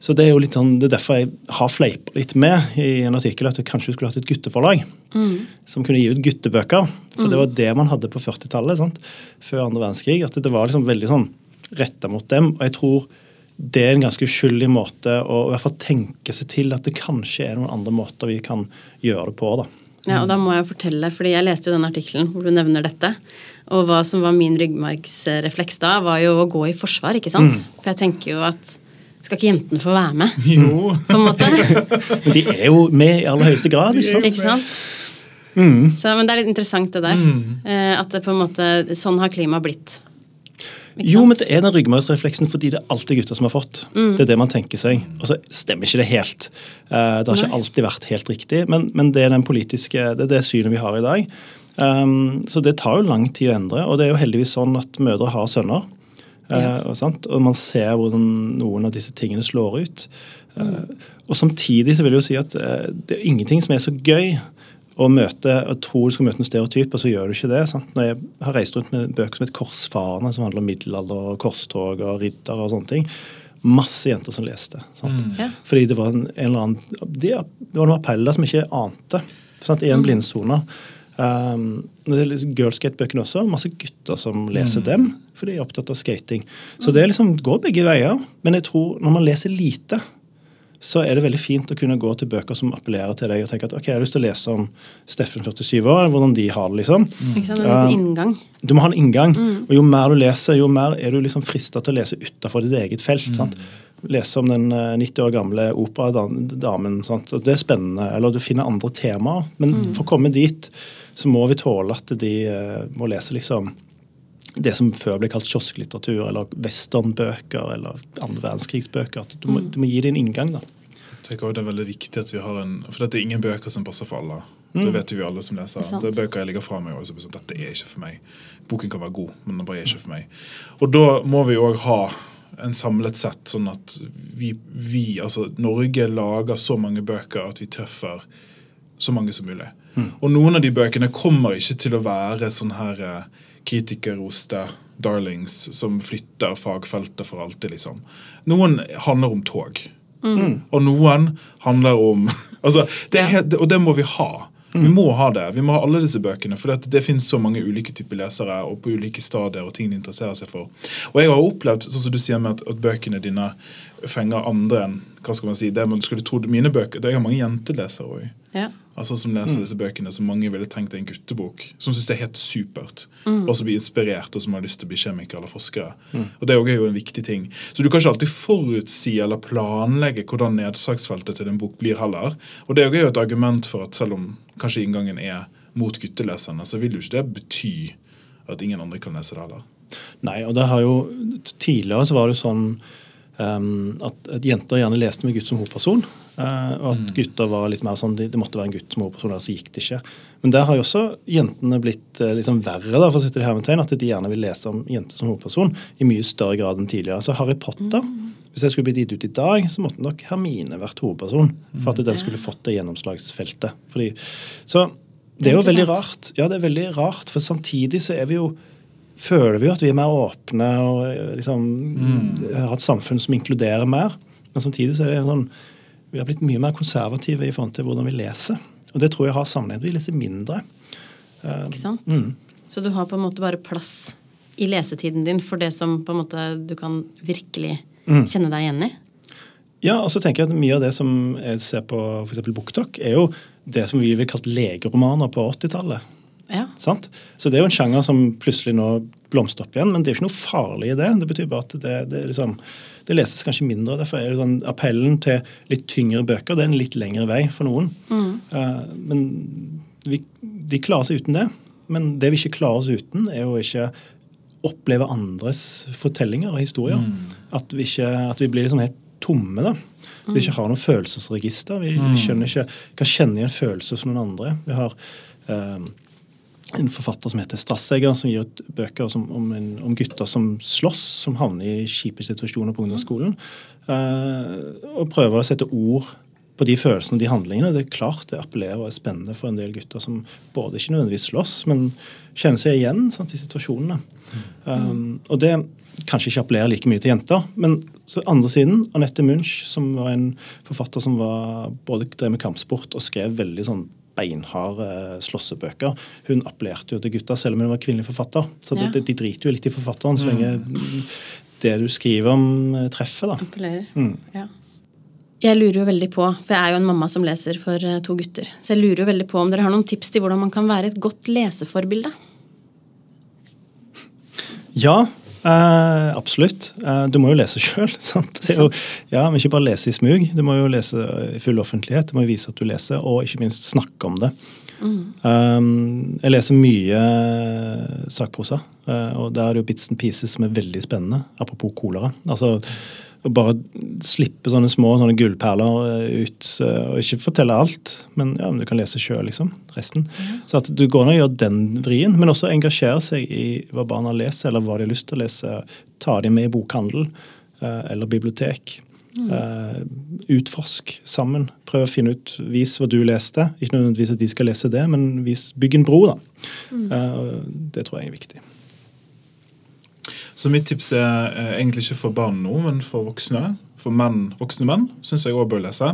Så Det er jo litt sånn, det er derfor jeg har fleipa litt med i en artikkel at vi kanskje skulle hatt et gutteforlag som kunne gi ut guttebøker. For det var det man hadde på 40-tallet, før andre verdenskrig. At det var liksom veldig sånn retta mot dem. Og jeg tror det er en ganske uskyldig måte å i hvert fall tenke seg til at det kanskje er noen andre måter vi kan gjøre det på. da.
Ja, og da må jeg fortelle, fordi jeg leste jo den artikkelen hvor du nevner dette. Og hva som var min ryggmargsrefleks da, var jo å gå i forsvar, ikke sant? For jeg tenker jo at skal ikke jentene få være med,
Jo.
på en måte?
Men de er jo med i aller høyeste grad. ikke sant?
ikke sant? Så, men det er litt interessant det der. Mm. at det på en måte, sånn har klimaet blitt.
Jo, men det er den ryggmargsrefleksen fordi det er alltid gutter som har fått. Det er det man tenker seg. Og så stemmer ikke det helt. Uh, Det har ikke alltid vært helt riktig, men, men det er den politiske, det er det synet vi har i dag. Um, så det tar jo lang tid å endre, og det er jo heldigvis sånn at mødre har sønner. Eh,
Ja.
og, sant? og man ser hvordan noen av disse tingene slår ut. Eh, og samtidig så vil jeg jo si at uh, det er ingenting som er så gøy å møte og tror du skal møte en stereotyp, og så gjør du ikke det. Sant? Når jeg har reist rundt med bøker som heter 'Korsfarerne', som handler om middelalder, og korstog og riddere og sånne ting. Masse jenter som leste.
Ja.
Fordi det var en, en eller annen det, Det var noen appeller som ikke ante. Sant? I en blindsone. Um, det liksom Girlskate-bøkene også. Masse gutter som leser dem for de er opptatt av skating. Så det er liksom, går begge veier. Men jeg tror når man leser lite, så er det veldig fint å kunne gå til bøker som appellerer til deg og tenke at ok, jeg har lyst til å lese om Steffen 47 år, hvordan de har det. liksom.
Ikke sant? En liten inngang.
Du må ha en inngang. Og jo mer du leser, jo mer er du liksom frista til å lese utafor ditt eget felt. sant? Lese om den eh, 90 år gamle operadamen. sant? Og Det er spennende. Eller du finner andre temaer. Men for å komme dit så må vi tåle at de eh, må lese liksom det som før ble kalt kiosklitteratur, eller westernbøker eller andre verdenskrigsbøker. Du, må, du må gi det en inngang. da.
Jeg tenker også Det er veldig viktig at vi har en For det er ingen bøker som passer for alle. Det vet jo vi alle som leser. Det er bøker jeg legger fra meg. Og så blir sånn, dette er ikke for meg. Boken kan være god, men den bare er ikke for meg. Og da må vi òg ha en samlet sett, sånn at vi, vi, altså Norge lager så mange bøker at vi treffer så mange som mulig. Og noen av de bøkene kommer ikke til å være sånn her kritikerroste darlings som flytter fagfeltet for alltid, liksom. Noen handler om tog. Og noen handler om altså, det helt- Og det må vi ha. Vi må ha det. Vi må ha alle disse bøkene. For det, det finnes så mange ulike typer lesere og på ulike stadier og ting de interesserer seg for. Og jeg har opplevd sånn som du sier med at, at bøkene dine fenger andre enn hva skal man si, det man skulle tro mine bøker, er jo mange jentelesere òg.
Ja.
Altså Som leser disse bøkene som mange ville tenkt er en guttebok. Som syns det er helt supert. Og som blir inspirert, og som har lyst til å bli kjemiker eller forskere. Og Det er jo en viktig ting. Så du kan ikke alltid forutsi eller planlegge hvordan nedsagsfeltet til en bok blir heller. Og det er jo et argument for at selv om kanskje inngangen er mot gutteleserne, så vil jo ikke det bety at ingen andre kan lese det heller.
Nei, og det har jo Tidligere så var det sånn at, at, jenter gjerne leste med gutt som hovedperson. Uh, og at mm. gutter var litt mer sånn, det, måtte være en gutt som hovedperson, ellers gikk det ikke. Men der har jo også jentene blitt uh, liksom verre, da, for å sitte det hermetegn, at de gjerne vil lese om jenter som hovedperson i mye større grad enn tidligere. Så Harry Potter, mm. hvis jeg skulle blitt gitt ut i dag, så måtte nok Hermine vært hovedperson. For at den skulle fått det gjennomslagsfeltet. Fordi, så det er jo veldig rart. Ja, det er veldig rart, for samtidig så er vi jo føler vi jo at vi er mer åpne og liksom, mm. har et samfunn som inkluderer mer. Men samtidig så er det sånn, vi har blitt mye mer konservative i forhold til hvordan vi leser. Og det tror jeg har sammenheng med at vi leser mindre.
Ikke sant? Mm. Så du har på en måte bare plass i lesetiden din for det som på en måte du kan virkelig mm. kjenne deg igjen i?
Ja, og så tenker jeg at Mye av det som jeg ser på f.eks. BookTok, er jo det som vi vil kalt legeromaner på 80-tallet.
Ja.
Så det er jo en sjanger som plutselig nå blomstrer opp igjen, men det er jo ikke noe farlig i det. Det betyr bare at det, det, liksom, det leses kanskje mindre. Derfor er det sånn appellen til litt tyngre bøker det er en litt lengre vei for noen. Mm. Uh, men vi, de klarer seg uten det. Men det vi ikke klarer oss uten, er jo ikke oppleve andres fortellinger og historier. Mm. At, vi ikke, at, vi blir liksom helt tomme. da. Vi ikke har noe følelsesregister. Vi, mm. vi ikke, kan kjenne igjen følelser som noen andre. Vi har uh, en forfatter som heter Strassegger, som gir ut bøker som, om, en, om, gutter som slåss, som havner i kjipe situasjoner på ungdomsskolen. Uh, og prøver å sette ord på de følelsene og de handlingene. Det er klart det appellerer og er spennende for en del gutter som både ikke nødvendigvis slåss, men kjenner seg igjen sant, i situasjonene. Um, og det kanskje ikke appellerer like mye til jenter. Men så andre siden, Anette Munch, som var en forfatter som var, både drev med kampsport og skrev veldig sånn beinharde slåssebøker. Hun appellerte jo til gutta, selv om hun var kvinnelig forfatter. Så ja. de, de, driter jo litt i forfatteren så lenge mm. det du skriver om, eh, treffer. da.
Appellerer. Mm. Ja. Jeg lurer jo veldig på, for jeg er jo en mamma som leser for eh, to gutter, så jeg lurer jo veldig på om dere har noen tips til hvordan man kan være et godt leseforbilde?
Ja, Uh, absolutt. Uh, du må jo lese sjøl. Ja, men ikke bare lese i smug. Du må jo lese i full offentlighet. Du må jo vise at du leser, og ikke minst snakke om det. Mm. Um, jeg leser mye sakprosa, uh, og der er det jo bits and pieces som er veldig spennende. Apropos kolera. Altså, og bare slippe sånne små sånne gullperler eh, ut. Eh, og Ikke fortelle alt, men, ja, men du kan lese sjøl, liksom. Resten. Mm. Så at du går an å gjøre den vrien, men også engasjere seg i hva barna leser, eller hva de har lyst til å lese. Ta dem med i bokhandel eh, eller bibliotek. Mm. Utforsk sammen. Prøv å finne ut Vis hva du leste. Ikke nødvendigvis at de skal lese det, men vis, bygg en bro. da. Mm. Det tror jeg er viktig.
Så mitt tips er eh, egentlig ikke for barn nå, men for voksne. For menn, voksne menn syns jeg òg bør lese.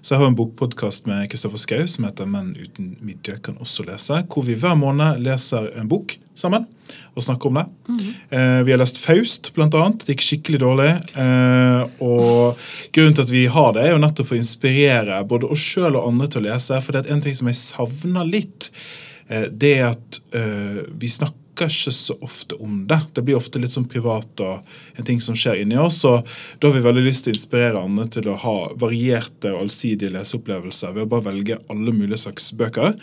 Så jeg har en bokpodkast med Kristoffer Schou som heter 'Menn uten midje kan også lese', hvor vi hver måned leser en bok sammen og snakker om det. Mm -hmm. eh, vi har lest Faust, blant annet. Det gikk skikkelig dårlig. Eh, og grunnen til at vi har det, er jo nettopp for å inspirere både oss sjøl og andre til å lese. For det er en ting som jeg savner litt, eh, det er at eh, vi snakker snakker ikke så ofte om det. Det blir ofte litt sånn privat og en ting som skjer inni oss. og Da har vi veldig lyst til å inspirere andre til å ha varierte og allsidige leseopplevelser ved å bare velge alle mulige slags bøker.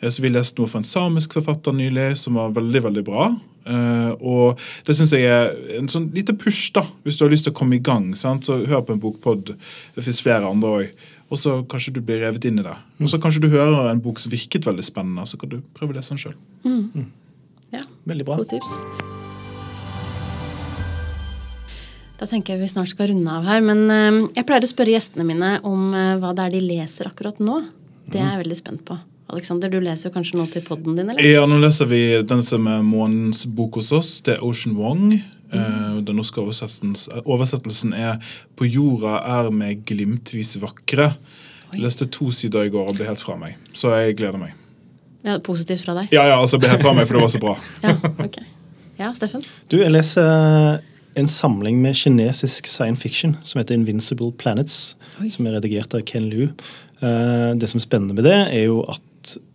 Eh, så Vi leste noe fra en samisk forfatter nylig som var veldig veldig bra. Uh, og Det syns jeg er en sånn lite push da, hvis du har lyst til å komme i gang. Sant? så Hør på en bokpod. Det fins flere andre òg. Og så kanskje du blir revet inn i det. Og så kanskje du hører en bok som virket veldig spennende, så kan du prøve å lese den sjøl. Mm.
Mm. Ja,
Veldig bra.
God tips. Da tenker jeg vi snart skal runde av her. Men uh, jeg pleier å spørre gjestene mine om uh, hva det er de leser akkurat nå. Det er jeg veldig spent på. Alexander, du leser kanskje noe til poden din? eller?
Ja, nå leser vi den som er månens bok hos oss. Det er Ocean Wong. Mm. Den norske oversettelsen, oversettelsen, er 'På jorda er vi glimtvis vakre'. Jeg leste to sider i går og ble helt fra meg. Så jeg gleder meg.
Ja, Positivt fra deg?
Ja, ja, altså ble jeg fra meg, for det var så bra.
ja, ok. Ja, Steffen?
Du, jeg leser en samling med kinesisk science fiction som heter Invincible Planets, Oi. som er redigert av Ken Liu. Eh, det som er spennende med det, er jo at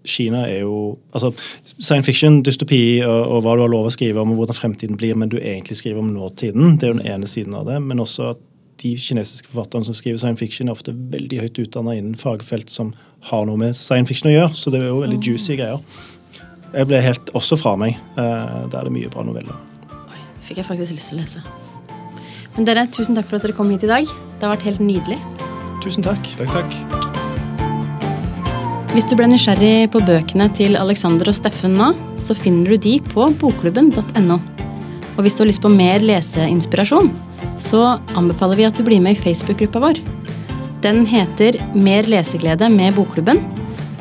Kina er jo altså Science fiction, dystopi og, og hva du har lov å skrive om og hvordan fremtiden blir, men du egentlig skriver om nåtiden. Det er jo den ene siden av det. Men også at de kinesiske forfatterne som skriver science fiction, er ofte veldig høyt utdanna innen fagfelt som har noe med science fiction å gjøre. Så det er jo veldig mm. juicy greier. Jeg ble helt også fra meg. Uh, der er det mye bra noveller.
Oi, fikk jeg faktisk lyst til å lese. Men dere, tusen takk for at dere kom hit i dag. Det har vært helt nydelig.
Tusen takk.
Takk, takk.
Hvis du ble nysgjerrig på bøkene til Alexander og Steffen nå, så finner du de på bokklubben.no. Og hvis du har lyst på mer leseinspirasjon, så anbefaler vi at du blir med i Facebook-gruppa vår. Den heter Mer leseglede med Bokklubben.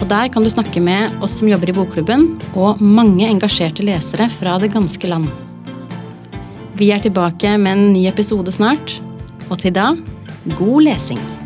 Og der kan du snakke med oss som jobber i Bokklubben, og mange engasjerte lesere fra det ganske land. Vi er tilbake med en ny episode snart, og til da god lesing!